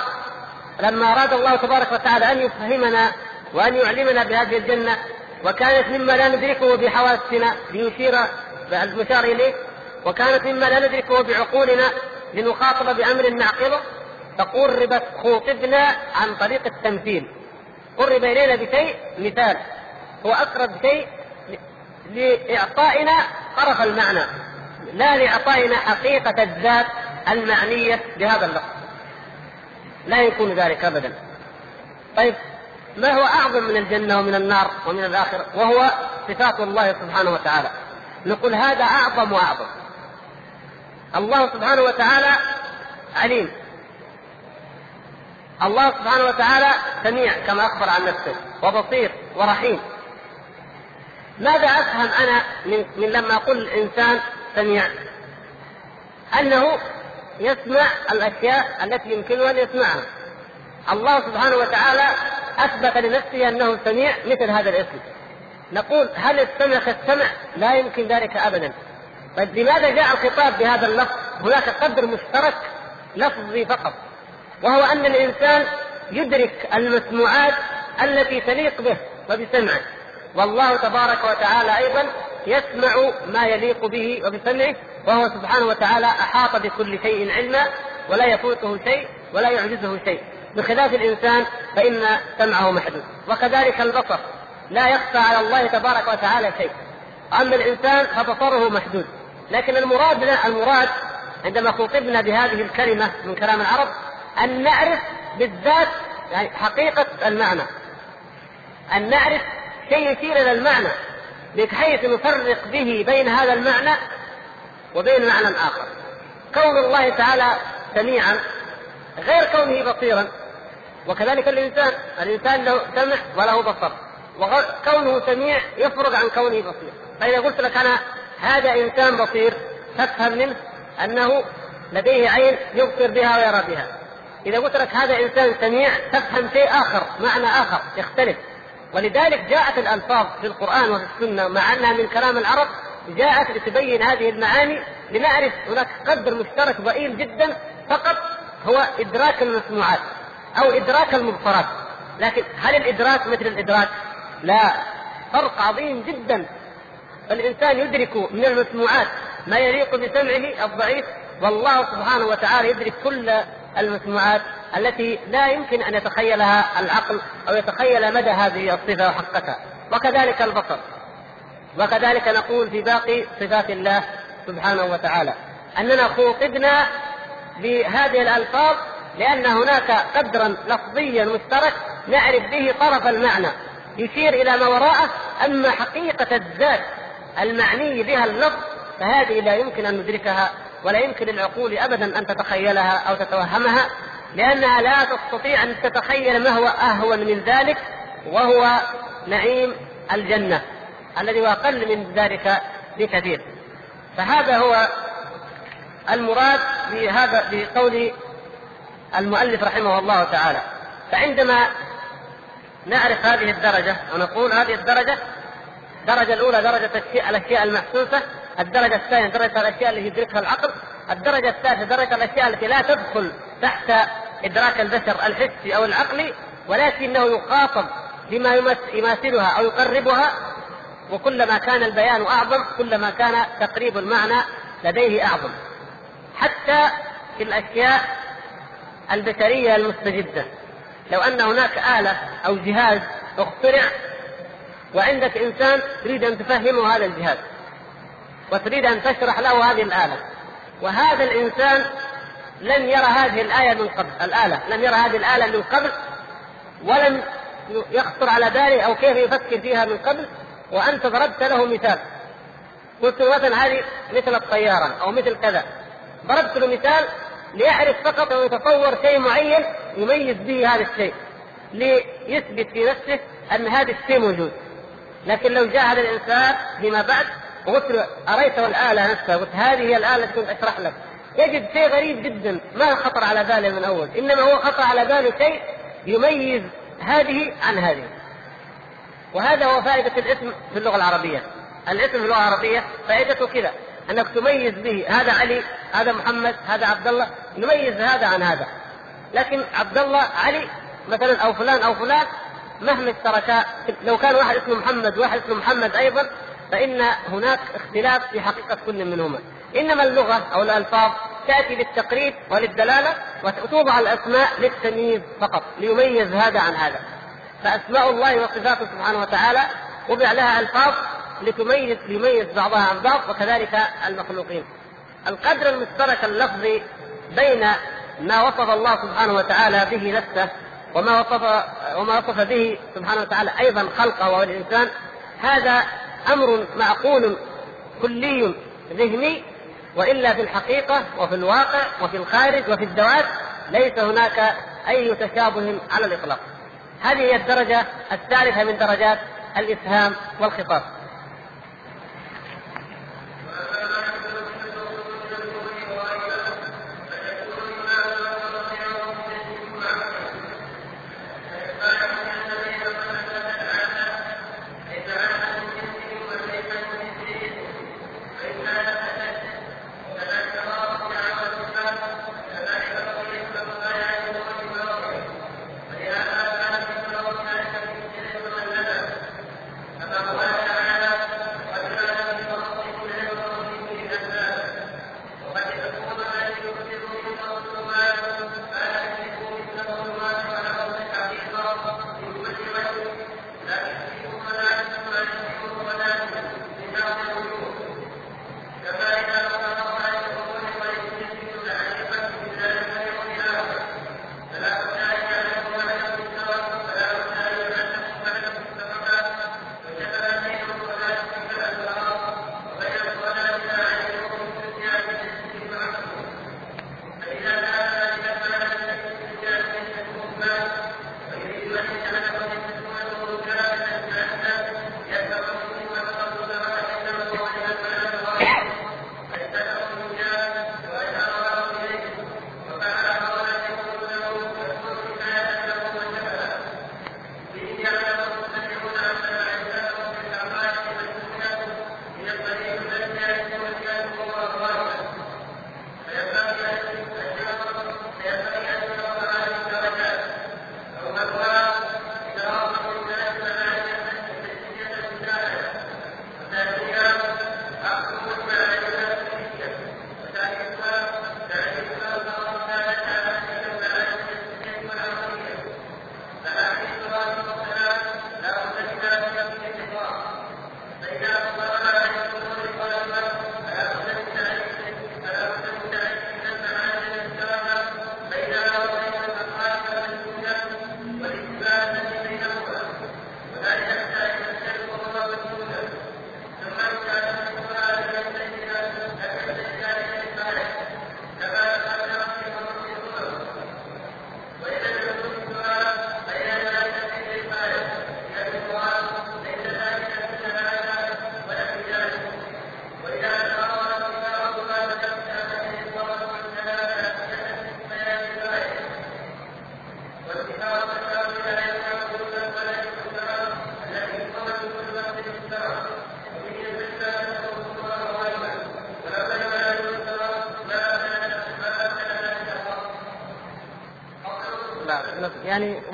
لما أراد الله تبارك وتعالى أن يفهمنا وأن يعلمنا بهذه الجنة وكانت مما لا ندركه بحواسنا ليشير المشار إليه وكانت مما لا ندركه بعقولنا لنخاطب بأمر نعقله فقربت خوطبنا عن طريق التمثيل. قرب إلينا بشيء مثال هو أقرب شيء لإعطائنا طرف المعنى لا لإعطائنا حقيقة الذات المعنية بهذا اللفظ. لا يكون ذلك أبدا. طيب ما هو أعظم من الجنة ومن النار ومن الآخرة؟ وهو صفات الله سبحانه وتعالى. نقول هذا أعظم وأعظم. الله سبحانه وتعالى عليم. الله سبحانه وتعالى سميع كما أخبر عن نفسه وبصير ورحيم. ماذا أفهم أنا من, من لما أقول الإنسان سميع؟ أنه يسمع الأشياء التي يمكنه أن يسمعها. الله سبحانه وتعالى أثبت لنفسه أنه سميع مثل هذا الاسم. نقول هل السمع كالسمع؟ لا يمكن ذلك أبدا. طيب لماذا جاء الخطاب بهذا اللفظ؟ هناك قدر مشترك لفظي فقط وهو أن الإنسان يدرك المسموعات التي تليق به وبسمعه. والله تبارك وتعالى أيضا يسمع ما يليق به وبسمعه وهو سبحانه وتعالى أحاط بكل شيء علما ولا يفوته شيء ولا يعجزه شيء. بخلاف الإنسان فإن سمعه محدود. وكذلك البصر لا يخفى على الله تبارك وتعالى شيء. أما الإنسان فبصره محدود. لكن المراد المراد عندما خطبنا بهذه الكلمة من كلام العرب أن نعرف بالذات يعني حقيقة المعنى. أن نعرف شيء يشير إلى المعنى بحيث نفرق به بين هذا المعنى وبين معنى آخر. كون الله تعالى سميعا غير كونه بصيرا. وكذلك الإنسان الإنسان له سمع وله بصر. وكونه سميع يفرق عن كونه بصير. فإذا قلت لك أنا هذا إنسان بصير تفهم منه أنه لديه عين يبصر بها ويرى بها. إذا قلت لك هذا إنسان سميع تفهم شيء آخر معنى آخر يختلف. ولذلك جاءت الألفاظ في القرآن وفي السنة مع أنها من كلام العرب جاءت لتبين هذه المعاني لنعرف هناك قدر مشترك ضئيل جدا فقط هو إدراك المسموعات أو إدراك المبصرات. لكن هل الإدراك مثل الإدراك؟ لا. فرق عظيم جدا. الإنسان يدرك من المسموعات ما يليق بسمعه الضعيف والله سبحانه وتعالى يدرك كل المسموعات التي لا يمكن أن يتخيلها العقل أو يتخيل مدى هذه الصفة وحقتها. وكذلك البصر. وكذلك نقول في باقي صفات الله سبحانه وتعالى أننا خوطبنا بهذه الألفاظ لأن هناك قدرا لفظيا مشترك نعرف به طرف المعنى. يشير إلى ما وراءه أما حقيقة الذات المعني بها اللفظ فهذه لا يمكن أن ندركها ولا يمكن للعقول ابدا أن تتخيلها أو تتوهمها لأنها لا تستطيع أن تتخيل ما هو أهون من ذلك وهو نعيم الجنة الذي هو أقل من ذلك بكثير. فهذا هو المراد بهذا بقول المؤلف رحمه الله تعالى. فعندما نعرف هذه الدرجة ونقول هذه الدرجة الدرجة الأولى درجة الأشياء المحسوسة الدرجة الثانية درجة الأشياء التي يدركها العقل الدرجة الثالثة درجة الأشياء التي لا تدخل تحت إدراك البشر الحسي أو العقلي ولكنه يخاطب بما يماثلها أو يقربها وكلما كان البيان أعظم كلما كان تقريب المعنى لديه أعظم. حتى في الأشياء البشرية المستجدة. لو أن هناك آلة أو جهاز اخترع وعندك إنسان تريد أن تفهمه هذا الجهاز وتريد أن تشرح له هذه الآلة. وهذا الإنسان لم يرى هذه الآية من قبل الآلة لم يرى هذه الآلة من قبل ولم يخطر على باله أو كيف يفكر فيها من قبل. وأنت ضربت له مثال. قلت مثلا هذه مثل الطيارة أو مثل كذا. ضربت له مثال ليعرف فقط أو يتصور شيء معين يميز به هذا الشيء ليثبت في نفسه أن هذا الشيء موجود. لكن لو جاء هذا الإنسان فيما بعد وقلت له أريته الآلة نفسها؟ قلت هذه هي الآلة التي أشرح لك. يجد شيء غريب جدا ما خطر على باله من أول. إنما هو خطر على باله شيء يميز هذه عن هذه. وهذا هو فائدة الاسم في اللغة العربية. الاسم في اللغة العربية فائدته كذا أنك تميز به هذا علي هذا محمد هذا عبد الله نميز هذا عن هذا. لكن عبد الله علي مثلا أو فلان أو فلان مهما اشتركا لو كان واحد اسمه محمد وواحد اسمه محمد أيضا فإن هناك اختلاف في حقيقة كل منهما إنما اللغة أو الألفاظ تأتي للتقريب وللدلالة وتوضع الأسماء للتمييز فقط ليميز هذا عن هذا فأسماء الله وصفاته سبحانه وتعالى وضع لها ألفاظ لتميز ليميز بعضها عن بعض وكذلك المخلوقين. القدر المشترك اللفظي بين ما وصف الله سبحانه وتعالى به نفسه وما وصف وما وصف به سبحانه وتعالى أيضا خلقه وهو الإنسان هذا أمر معقول كلي ذهني وإلا في الحقيقة وفي الواقع وفي الخارج وفي الذوات ليس هناك أي تشابه على الإطلاق. هذه هي الدرجة الثالثة من درجات الإفهام والخطاب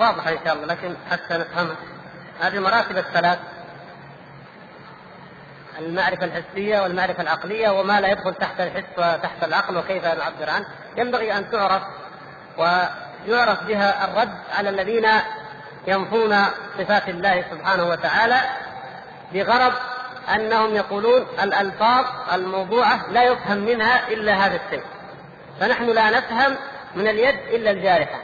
واضحة إن شاء الله لكن حتى نفهمها هذه المراتب الثلاث. المعرفة الحسية والمعرفة العقلية وما لا يدخل تحت الحس وتحت العقل وكيف نعبر عنه ينبغي أن تعرف ويعرف بها الرد على الذين ينفون صفات الله سبحانه وتعالى بغرض أنهم يقولون الألفاظ الموضوعة لا يفهم منها إلا هذا الشيء. فنحن لا نفهم من اليد إلا الجارحة.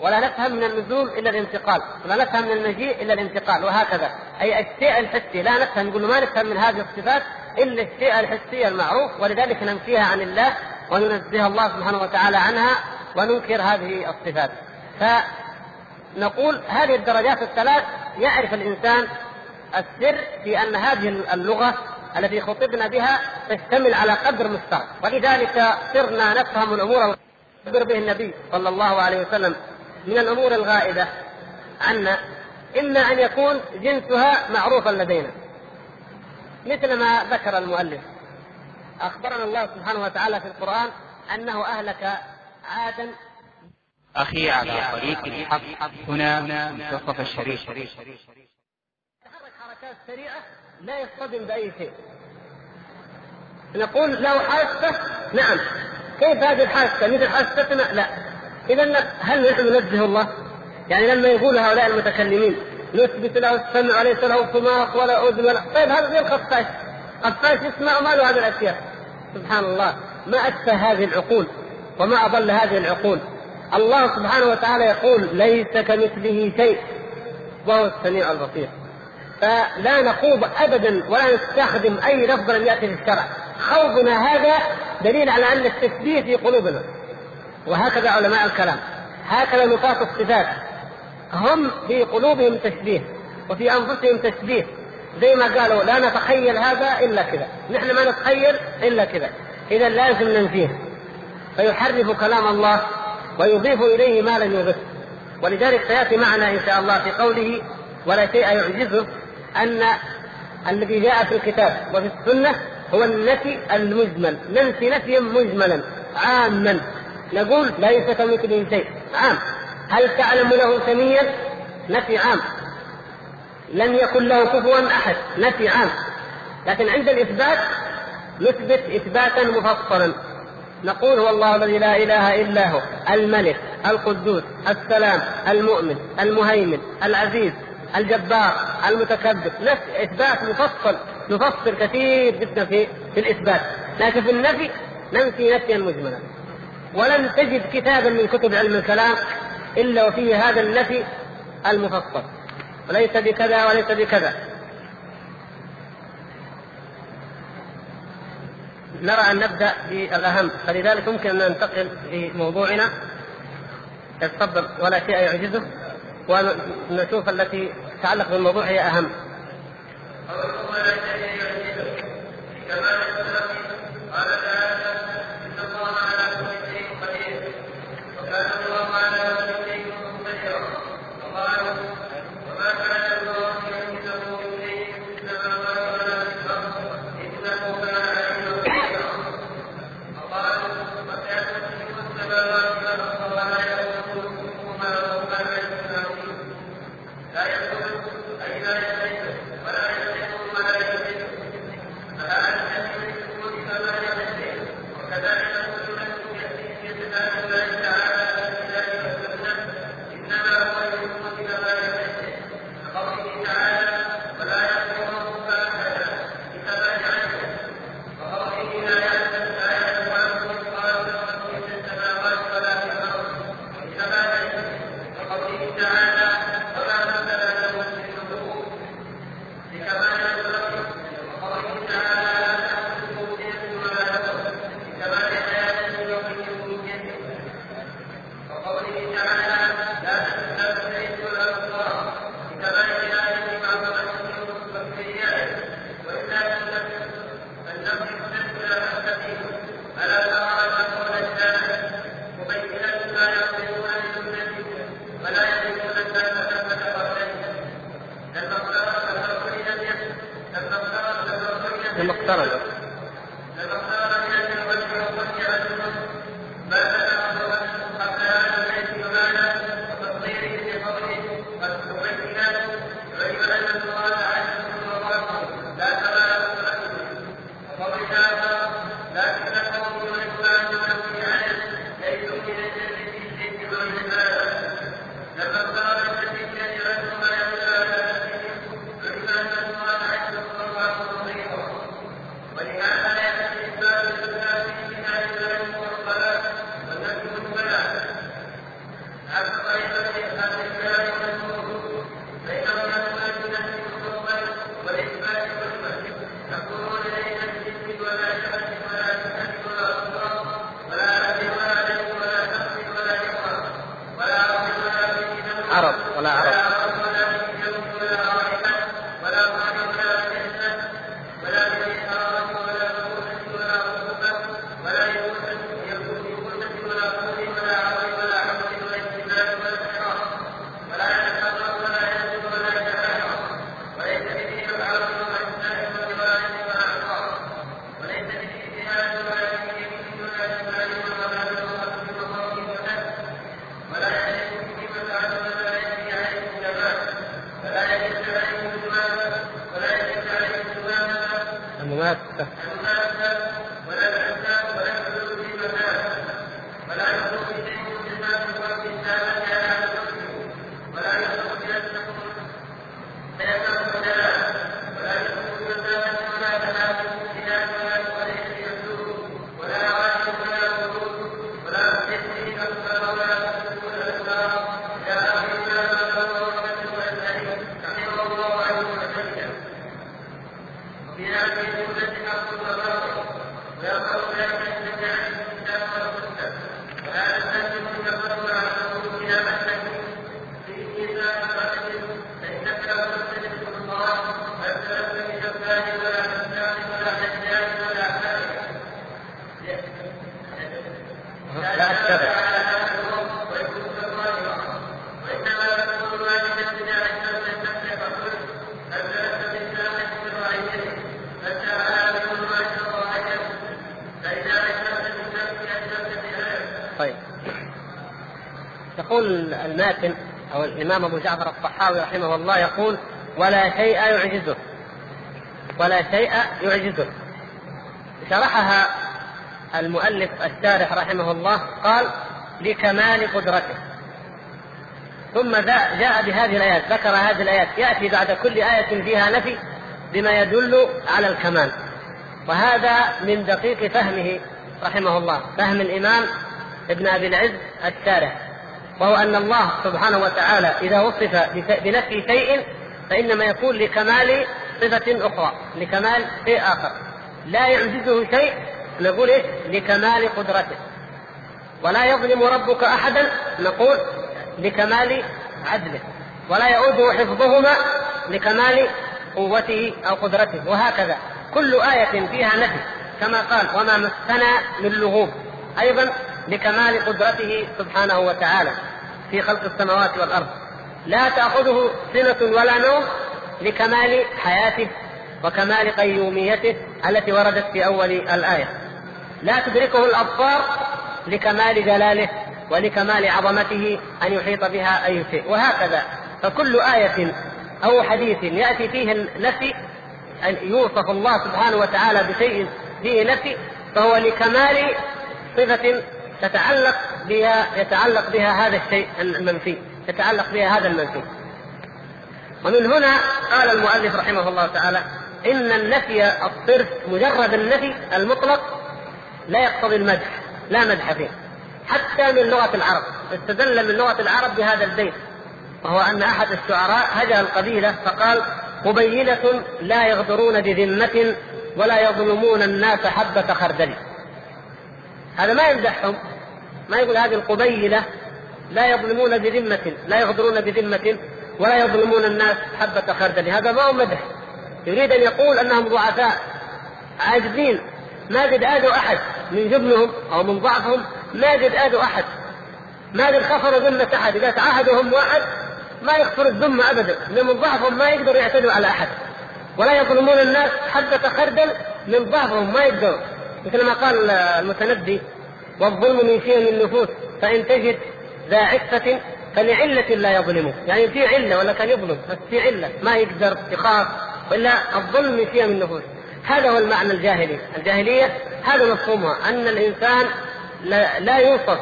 ولا نفهم من النزول إلا الانتقال، ولا نفهم من المجيء إلا الانتقال وهكذا، أي الشيء الحسي لا نفهم نقول ما نفهم من هذه الصفات إلا الشيء الحسي المعروف ولذلك ننفيها عن الله وننزه الله سبحانه وتعالى عنها وننكر هذه الصفات. فنقول هذه الدرجات الثلاث يعرف الإنسان السر في أن هذه اللغة التي خطبنا بها تشتمل على قدر مشترك ولذلك صرنا نفهم الأمور به النبي صلى الله عليه وسلم. من الأمور الغائبة عنا إما أن يكون جنسها معروفا لدينا. مثل ما ذكر المؤلف. أخبرنا الله سبحانه وتعالى في القرآن أنه أهلك عادا أخي على طريق الحق. هنا منتصف الشريف تحرك حركات سريعة لا يصطدم بأي شيء. نقول له حاسة نعم. كيف هذه الحاسة؟ مثل حاستنا؟ لا. اذا هل نحن ننزه الله؟ يعني لما يقول هؤلاء المتكلمين نثبت له السمع وليس له صماخ ولا أذن ولا طيب هذا زي الخفاش خفاش يسمع وما له هذه الأشياء. سبحان الله. ما أشبه هذه العقول وما أضل هذه العقول. الله سبحانه وتعالى يقول ليس كمثله شيء. وهو السميع البصير. فلا نخوض ابدا ولا نستخدم أي لفظ لم يأتي في الشرع. خوضنا هذا دليل على أن التشبيه في قلوبنا. وهكذا علماء الكلام. هكذا نفاة الصفات. هم في قلوبهم تشبيه وفي أنفسهم تشبيه. زي ما قالوا لا نتخيل هذا إلا كذا. نحن ما نتخيل إلا كذا. اذا لازم ننفيه. فيحرف كلام الله ويضيف إليه ما لم يضف. ولذلك سيأتي معنا إن شاء الله في قوله ولا شيء يعجزه أن الذي جاء في الكتاب وفي السنة هو النفي المجمل. ننفي نفيا مجملا عاما. نقول ليس كمثله شيء. عام. هل تعلم له سميا؟ نفي عام. لم يكن له كفوا أحد. نفي عام. لكن عند الإثبات نثبت إثباتا مفصلا. نقول هو الله الذي لا إله إلا هو. الملك القدوس السلام المؤمن المهيمن العزيز الجبار المتكبر. نفس إثبات مفصل. نفصل كثير جدا في في الإثبات. لكن في النفي ننفي نفيا مجملا. ولن تجد كتابا من كتب علم الكلام إلا وفيه هذا النفي المفصل. وليس بكذا وليس بكذا. نرى أن نبدأ بالأهم. فلذلك ممكن أن ننتقل في موضوعنا. تفضل ولا شيء يعجزه. ونشوف التي تتعلق بالموضوع هي أهم. ذلك الكتاب والسنة وهذا الناس يتفرد أو الإمام أبو جعفر الطحاوي رحمه الله يقول ولا شيء يعجزه. ولا شيء يعجزه. شرحها المؤلف الشارح رحمه الله قال لكمال قدرته. ثم جاء بهذه الآيات ذكر هذه الآيات يأتي بعد كل آية فيها نفي بما يدل على الكمال. وهذا من دقيق فهمه رحمه الله فهم الإمام ابن أبي العز الشارح وهو أن الله سبحانه وتعالى إذا وصف بنفي شيء فإنما يكون لكمال صفة أخرى لكمال شيء آخر. لا يعجزه شيء نقول إيش؟ لكمال قدرته. ولا يظلم ربك أحدا نقول لكمال عدله. ولا يؤوده حفظهما لكمال قوته أو قدرته. وهكذا. كل آية فيها نفي كما قال وما مسنا من لغوب أيضا لكمال قدرته سبحانه وتعالى. في خلق السماوات والأرض. لا تأخذه سنة ولا نوم لكمال حياته وكمال قيوميته التي وردت في أول الآية. لا تدركه الأبصار لكمال جلاله ولكمال عظمته أن يحيط بها أي شيء. وهكذا. فكل آية أو حديث يأتي فيه النفي أن يوصف الله سبحانه وتعالى بشيء فيه نفي فهو لكمال صفة تتعلق بها يتعلق بها هذا الشيء المنفي يتعلق بها هذا المنفي. ومن هنا قال المؤلف رحمه الله تعالى إن النفي الصرف مجرد النفي المطلق لا يقتضي المدح لا مدح فيه. حتى من لغة العرب استدل من لغة العرب بهذا البيت وهو أن أحد الشعراء هجا القبيلة فقال قبيلة لا يغدرون بذمة ولا يظلمون الناس حبة خردل. هذا ما يمدحهم ما يقول هذه القبيلة لا يظلمون بذمة لا يغدرون بذمة ولا يظلمون الناس حبة خردل. هذا ما هو مدح. يريد أن يقول أنهم ضعفاء. عاجزين. ما قد آذوا أحد من جبنهم أو من ضعفهم. ما قد آذوا أحد. ما قد خفروا ذمة أحد. إذا تعاهدهم واحد ما يغفر الذمة أبدا. من ضعفهم ما يقدروا يعتدوا على أحد. ولا يظلمون الناس حبة خردل من ضعفهم ما يقدروا. مثل ما قال المتنبي والظلم من شيم النفوس فإن تجد ذا عفة فلعلة لا يظلمه. يعني في علة ولا كان يظلم بس في علة ما يقدر يخاف. وإلا الظلم من شيم النفوس. هذا هو المعنى الجاهلي. الجاهلية هذا مفهومها أن الإنسان لا, لا يوصف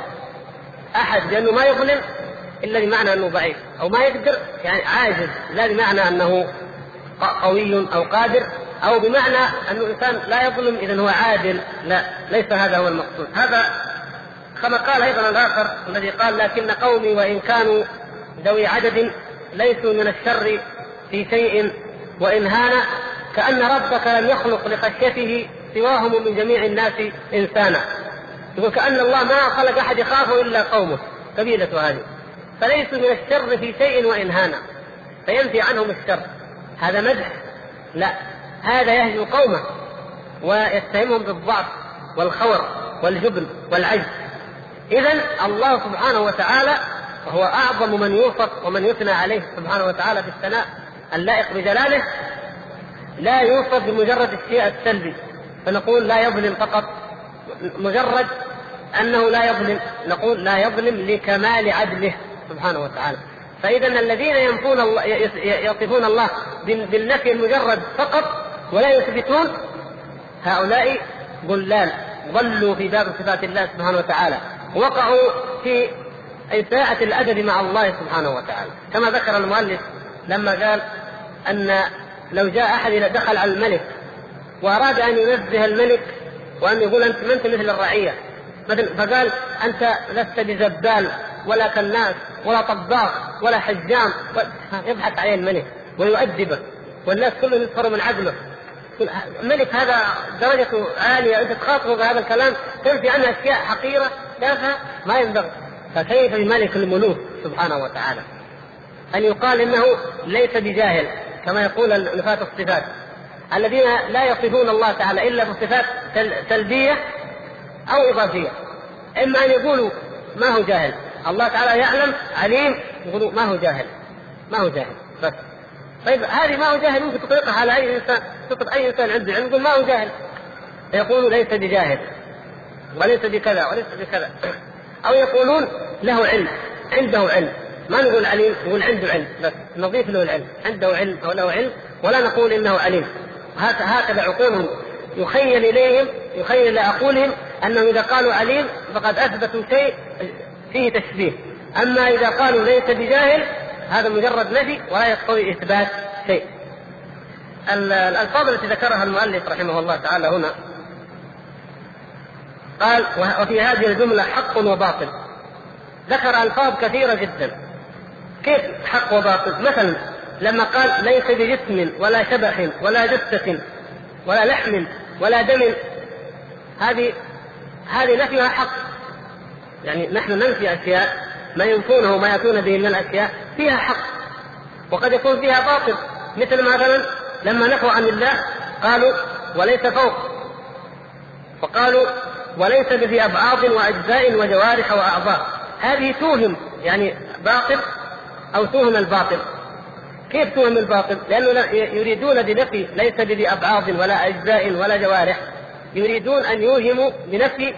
أحد بأنه ما يظلم إلا بمعنى أنه ضعيف أو ما يقدر يعني عاجز لا بمعنى أنه قوي أو قادر. أو بمعنى انه انسان لا يظلم إذا هو عادل. لا ليس هذا هو المقصود. هذا كما قال أيضا الآخر الذي قال لكن قومي وإن كانوا ذوي عدد ليسوا من الشر في شيء وإن هان كأن ربك لم يخلق لخشيته سواهم من جميع الناس إنسانا. يقول كأن الله ما خلق أحد يخافه إلا قومه. قبيلته هذه. فليسوا من الشر في شيء وإن هانا فينفي عنهم الشر. هذا مدح؟ لا. هذا يهجو قومه ويتهمهم بالضعف والخور والجبن والعجز. إذا الله سبحانه وتعالى وهو أعظم من يوصف ومن يثنى عليه سبحانه وتعالى في الثناء اللائق بجلاله لا يوصف بمجرد الشيء السلبي. فنقول لا يظلم فقط مجرد أنه لا يظلم نقول لا يظلم لكمال عدله سبحانه وتعالى. فإذا الذين ينفون الله يصفون الله بالنفي المجرد فقط ولا يثبتون هؤلاء ضلال ضلوا في باب صفات الله سبحانه وتعالى وقعوا في إساءة الأدب مع الله سبحانه وتعالى. كما ذكر المؤلف لما قال أن لو جاء أحد إذا دخل على الملك وأراد أن ينزه الملك وأن يقول أنت ما أنت مثل الرعية مثل فقال أنت لست بزبال ولا كناس ولا طباخ ولا حجام يضحك عليه الملك ويؤدبه والناس كلهم يسخروا من عقله الملك هذا درجته عالية أنت تخاطبه بهذا الكلام تنفي عنه أشياء حقيرة تافهة ما ينبغي. فكيف بملك الملوك سبحانه وتعالى؟ أن يقال إنه ليس بجاهل كما يقول نفاة الصفات. الذين لا يصفون الله تعالى إلا بصفات سلبية أو إضافية. إما أن يقولوا ما هو جاهل. الله تعالى يعلم عليم يقولوا ما هو جاهل. ما هو جاهل بس. طيب هذه ما هو جاهل ممكن تطلقها على أي إنسان تطلق أي إنسان عنده علم يقول ما هو جاهل. فيقول ليس بجاهل وليس بكذا وليس بكذا. أو يقولون له علم عنده علم. ما نقول عليم نقول عنده علم بس نضيف له العلم. عنده علم أو له علم ولا نقول إنه عليم. هكذا عقولهم. يخيل إليهم يخيل لعقولهم أنهم إذا قالوا عليم فقد أثبتوا شيء فيه تشبيه. أما إذا قالوا ليس بجاهل هذا مجرد نفي ولا يقتضي إثبات شيء. الألفاظ التي ذكرها المؤلف رحمه الله تعالى هنا قال وفي هذه الجملة حق وباطل. ذكر ألفاظ كثيرة جدا. كيف حق وباطل؟ مثلا لما قال ليس بجسم ولا شبح ولا جثة ولا لحم ولا دم. هذه هذه نفيها حق. يعني نحن ننفي أشياء ما ينفونه وما يأتون به من الأشياء فيها حق. وقد يكون فيها باطل. مثل مثلا لما نفوا عن الله قالوا وليس فوق. وقالوا وليس بذي ابعاض وأجزاء وجوارح وأعضاء. هذه توهم يعني باطل أو توهم الباطل. كيف توهم الباطل؟ لأنه يريدون بنفي ليس بذي ابعاض ولا أجزاء ولا جوارح. يريدون أن يوهموا بنفي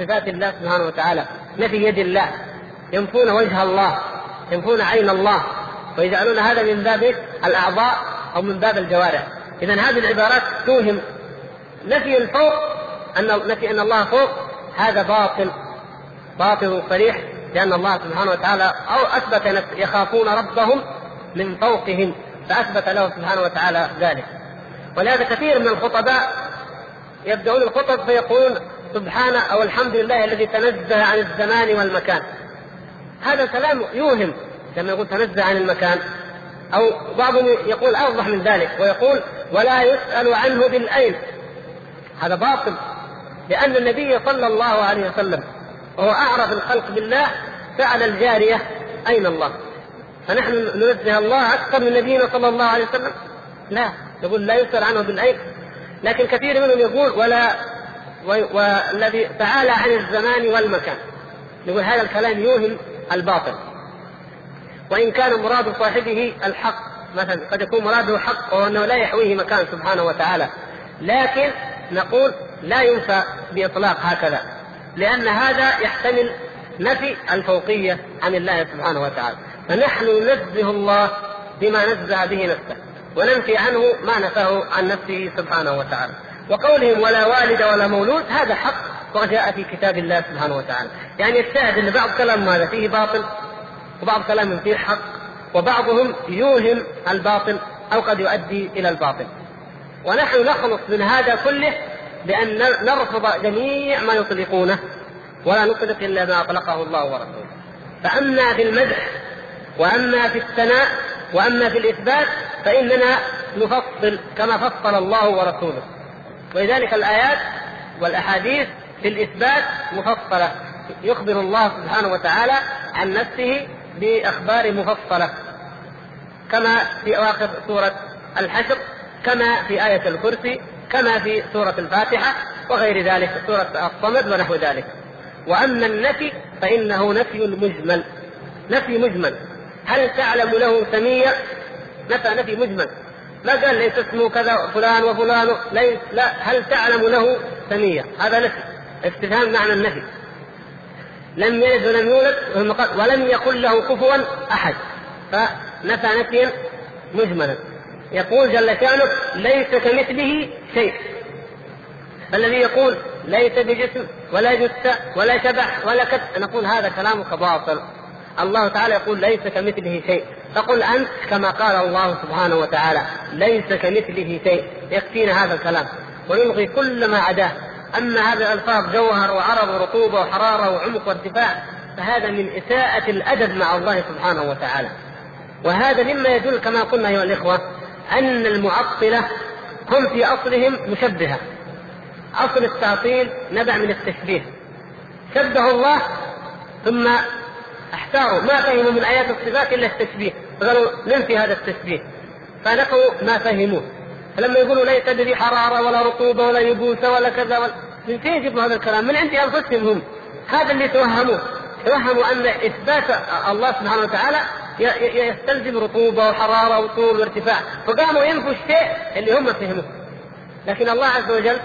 صفات الله سبحانه وتعالى. نفي يد الله. ينفون وجه الله ينفون عين الله ويجعلون هذا من باب الأعضاء أو من باب الجوارح. اذا هذه العبارات توهم نفي الفوق أن نفي أن الله فوق هذا باطل باطل صريح لأن الله سبحانه وتعالى أو أثبت يخافون ربهم من فوقهم فأثبت له سبحانه وتعالى ذلك. ولهذا كثير من الخطباء يبدأون الخطب فيقولون سبحان أو الحمد لله الذي تنزه عن الزمان والمكان. هذا الكلام يوهم لما يقول تنزه عن المكان. أو بعضهم يقول أوضح من ذلك ويقول ولا يسأل عنه بالأين. هذا باطل لأن النبي صلى الله عليه وسلم وهو أعرف الخلق بالله سأل الجارية أين الله؟ فنحن ننزه الله أكثر من نبينا صلى الله عليه وسلم؟ لا يقول لا يسأل عنه بالأين. لكن كثير منهم يقول ولا والذي تعالى عن الزمان والمكان. يقول هذا الكلام يوهم الباطل. وإن كان مراد صاحبه الحق مثلا قد يكون مراده حق وأنه لا يحويه مكان سبحانه وتعالى. لكن نقول لا ينفى بإطلاق هكذا لأن هذا يحتمل نفي الفوقية عن الله سبحانه وتعالى. فنحن ننزه الله بما نزه به نفسه وننفي عنه ما نفاه عن نفسه سبحانه وتعالى. وقولهم ولا والد ولا مولود هذا حق وجاء في كتاب الله سبحانه وتعالى. يعني الشاهد إن بعض كلام هذا فيه باطل وبعض كلام فيه حق وبعضهم يوهم الباطل أو قد يؤدي إلى الباطل. ونحن نخلص من هذا كله بأن نرفض جميع ما يطلقونه ولا نطلق إلا ما أطلقه الله ورسوله. فأما في المدح وأما في الثناء وأما في الإثبات فإننا نفصل كما فصل الله ورسوله. ولذلك الآيات والأحاديث في الإثبات مفصلة. يخبر الله سبحانه وتعالى عن نفسه بأخبار مفصلة. كما في أواخر سورة الحشر كما في آية الكرسي كما في سورة الفاتحة وغير ذلك سورة الصمد ونحو ذلك. وأما النفي فإنه نفي مجمل. نفي مجمل. هل تعلم له سمية؟ نفى نفي مجمل. ما قال ليس اسمه كذا فلان وفلان ليس لا هل تعلم له سمية؟ هذا نفي استفهام معنى النفي. لم يلد ولم يولد ولم يكن له كفوا أحد. فنفى نفيا مجملا. يقول جل شأنه ليس كمثله شيء. فالذي يقول ليس بجسم ولا جثة ولا شبح ولا كت نقول هذا كلامك باطل. الله تعالى يقول ليس كمثله شيء. فقل أنت كما قال الله سبحانه وتعالى ليس كمثله شيء. يكفينا هذا الكلام. ونلغي كل ما عداه أما هذه الألفاظ جوهر وعرض ورطوبة وحرارة وعمق وارتفاع فهذا من إساءة الأدب مع الله سبحانه وتعالى. وهذا مما يدل كما قلنا أيها الإخوة أن المعطلة هم في أصلهم مشبهة. أصل التعطيل نبع من التشبيه. شبه الله ثم احتاروا ما فهموا من آيات الصفات إلا التشبيه. فقالوا ننفي هذا التشبيه. فنقوا ما فهموه فلما يقولوا ليس بذي حرارة ولا رطوبة ولا يبوس ولا كذا ولا من فين يجيبوا هذا الكلام؟ من عند أنفسهم. هم هذا اللي توهموه توهموا أن إثبات الله سبحانه وتعالى يستلزم رطوبة وحرارة وطول وارتفاع. فقاموا ينفوا الشيء اللي هم فهموه. لكن الله عز وجل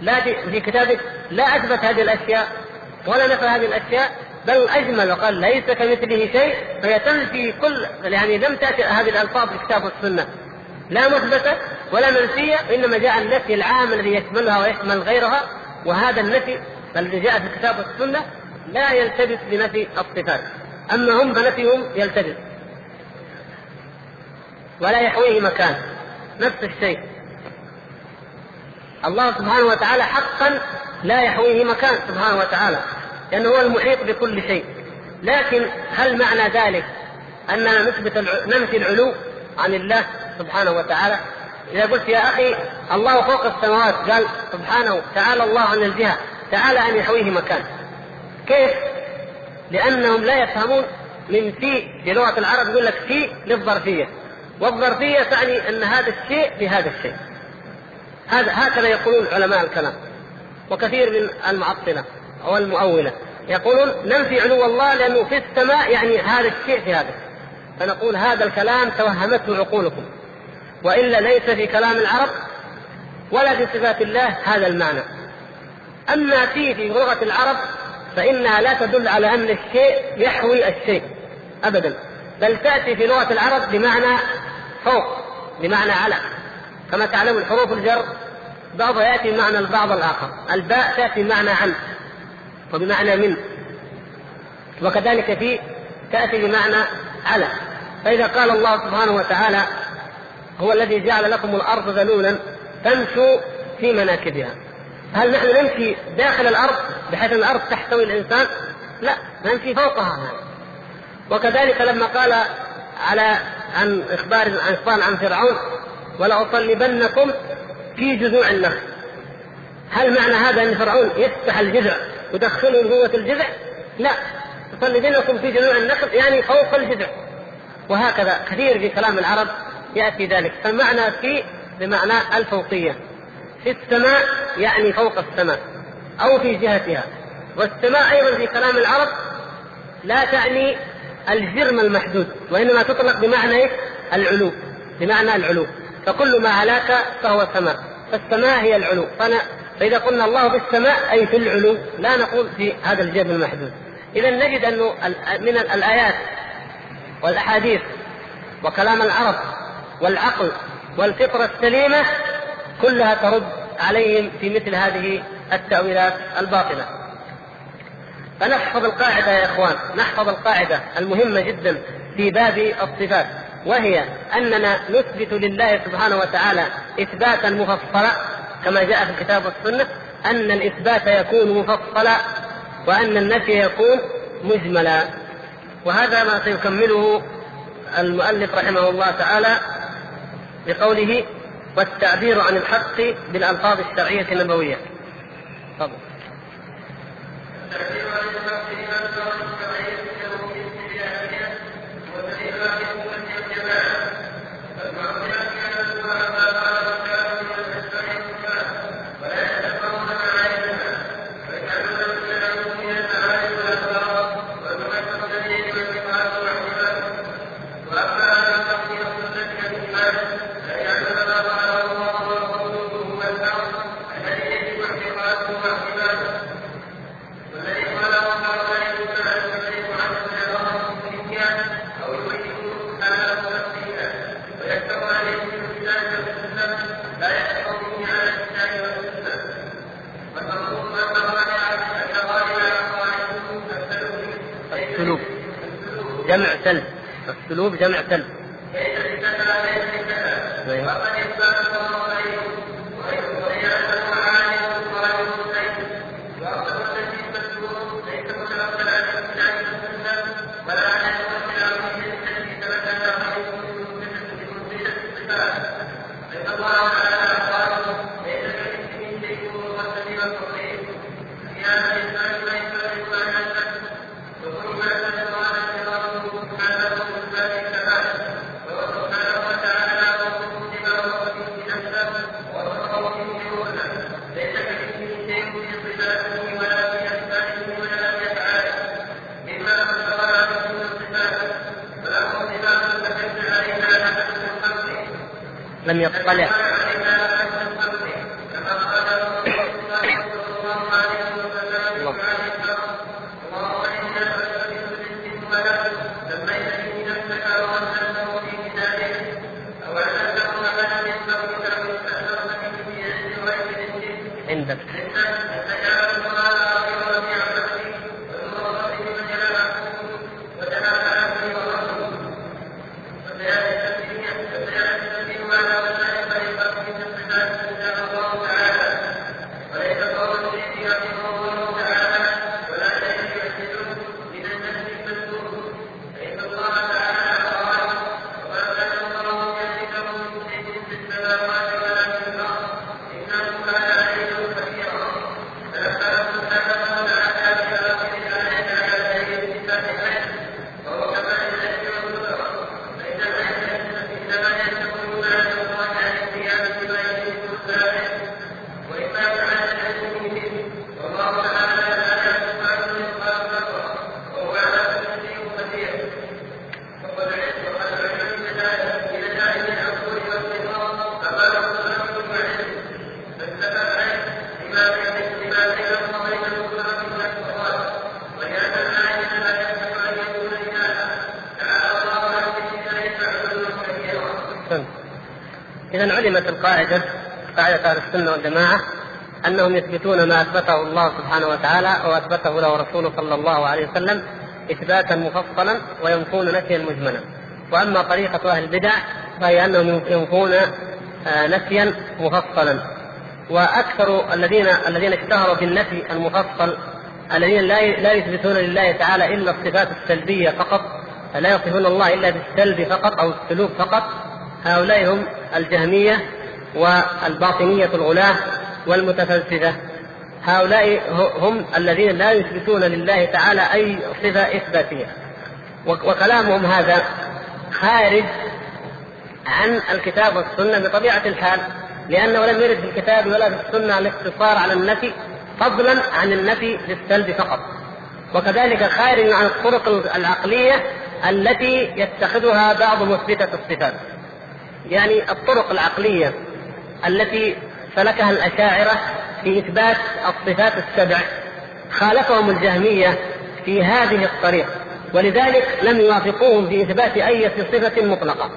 لا في كتابه لا أثبت هذه الأشياء ولا نفى هذه الأشياء بل أجمل وقال ليس كمثله شيء فهي تنفي كل يعني لم تأتي هذه الألفاظ في الكتاب والسنة لا مثبتة ولا منفية انما جاء النفي العام الذي يشملها ويشمل غيرها وهذا النفي الذي جاء في الكتاب والسنة لا يلتبس بنفي الصفات. أما هم فنفيهم يلتبس. ولا يحويه مكان. نفس الشيء. الله سبحانه وتعالى حقا لا يحويه مكان سبحانه وتعالى. لأنه هو المحيط بكل شيء. لكن هل معنى ذلك أننا نثبت ننفي العلو عن الله سبحانه وتعالى؟ إذا قلت يا أخي الله فوق السماوات. قال سبحانه تعالى الله عن الجهة. تعالى أن يحويه مكان. كيف؟ لأنهم لا يفهمون من في في لغة العرب يقول لك في للظرفية. والظرفية تعني أن هذا الشيء بهذا الشيء. هذا هكذا يقولون علماء الكلام. وكثير من المعطلة. أو المؤولة يقولون ننفي علو الله لأنه في السماء يعني هذا الشيء في هذا. فنقول هذا الكلام توهمته عقولكم. وإلا ليس في كلام العرب ولا في صفات الله هذا المعنى. أما في في لغة العرب فإنها لا تدل على أن الشيء يحوي الشيء أبدا. بل تأتي في لغة العرب بمعنى فوق بمعنى على. كما تعلمون حروف الجر بعضها يأتي بمعنى البعض الآخر. الباء تأتي بمعنى عن. وبمعنى من. وكذلك في تأتي بمعنى على. فإذا قال الله سبحانه وتعالى هو الذي جعل لكم الأرض ذلولا فامشوا في مناكبها. هل نحن نمشي داخل الأرض بحيث الأرض تحتوي الإنسان؟ لا نمشي فوقها. وكذلك لما قال على عن إخبار عن فرعون ولأصلبنكم في جذوع النخل. هل معنى هذا أن فرعون يفتح الجذع يدخله جوة الجذع؟ لا. يصلبنكم في جذوع النخل يعني فوق الجذع. وهكذا كثير في كلام العرب يأتي ذلك. فمعنى في بمعنى الفوقية. في السماء يعني فوق السماء أو في جهتها. والسماء أيضا في كلام العرب لا تعني الجرم المحدود وإنما تطلق بمعنى؟ العلو. بمعنى العلو. فكل ما علاك فهو سماء فالسماء هي العلو. فأنا فإذا قلنا الله في السماء أي في العلو لا نقول في هذا الجرم المحدود. إذا نجد أنه من الآيات والأحاديث وكلام العرب والعقل والفطرة السليمة كلها ترد عليهم في مثل هذه التأويلات الباطلة. فنحفظ القاعدة يا إخوان نحفظ القاعدة المهمة جدا في باب الصفات وهي أننا نثبت لله سبحانه وتعالى إثباتا مفصلا كما جاء في الكتاب والسنة أن الإثبات يكون مفصلا وأن النفي يكون مجملا وهذا ما سيكمله المؤلف رحمه الله تعالى بقوله والتعبير عن الحق بالألفاظ الشرعية النبوية. تفضل. السلوب جمع سلب. يطلع إذا علمت القاعدة قاعدة أهل السنة والجماعة أنهم يثبتون ما أثبته الله سبحانه وتعالى وأثبته له رسوله صلى الله عليه وسلم إثباتا مفصلا وينفون نفيا مجملا. وأما طريقة أهل البدع فهي أنهم ينفون آه، نفيا مفصلا. وأكثر الذين الذين اشتهروا بالنفي المفصل الذين لا لا يثبتون لله تعالى إلا الصفات السلبية فقط لا يصفون الله إلا بالسلب فقط أو السلوك فقط هؤلاء هم الجهمية والباطنية الغلاة والمتفلسفة. هؤلاء هم الذين لا يثبتون لله تعالى أي صفة إثباتية. وكلامهم هذا خارج عن الكتاب والسنة بطبيعة الحال لأنه لم يرد في الكتاب ولا في السنة الاقتصار على النفي فضلا عن النفي بالسلب فقط. وكذلك خارج عن الطرق العقلية التي يتخذها بعض مثبتة الصفات. يعني الطرق العقلية التي سلكها الأشاعرة في إثبات الصفات السبع. خالفهم الجهمية في هذه الطريق ولذلك لم يوافقوهم في إثبات أي صفة مطلقة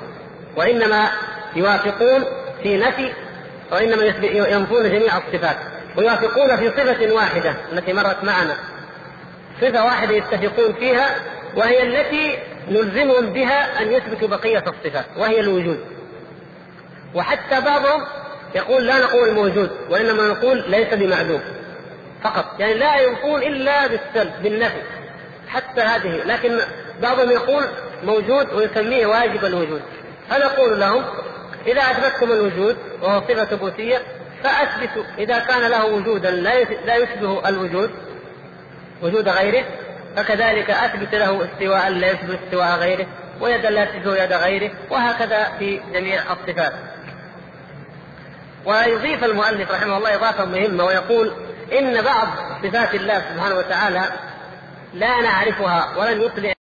وإنما يوافقون في نفي وإنما ينفون جميع الصفات ويوافقون في صفة واحدة التي مرت معنا. صفة واحدة يتفقون فيها وهي التي نلزمهم بها أن يثبتوا بقية الصفات وهي الوجود. وحتى بعضهم يقول لا نقول موجود وإنما نقول ليس بمعدوم. فقط. يعني لا ينفون إلا بالسلب بالنفي. حتى هذه. لكن بعضهم يقول موجود ويسميه واجب الوجود. فنقول لهم إذا اثبتتم الوجود وهو صفة ثبوتية فأثبتوا. إذا كان له وجودا لا يشبه الوجود وجود غيره فكذلك أثبت له استواء لا يشبه استواء غيره ويدا لا تشبه يد غيره وهكذا في جميع الصفات. ويضيف المؤلف رحمه الله إضافة مهمة ويقول إن بعض صفات الله سبحانه وتعالى لا نعرفها ولن يطلع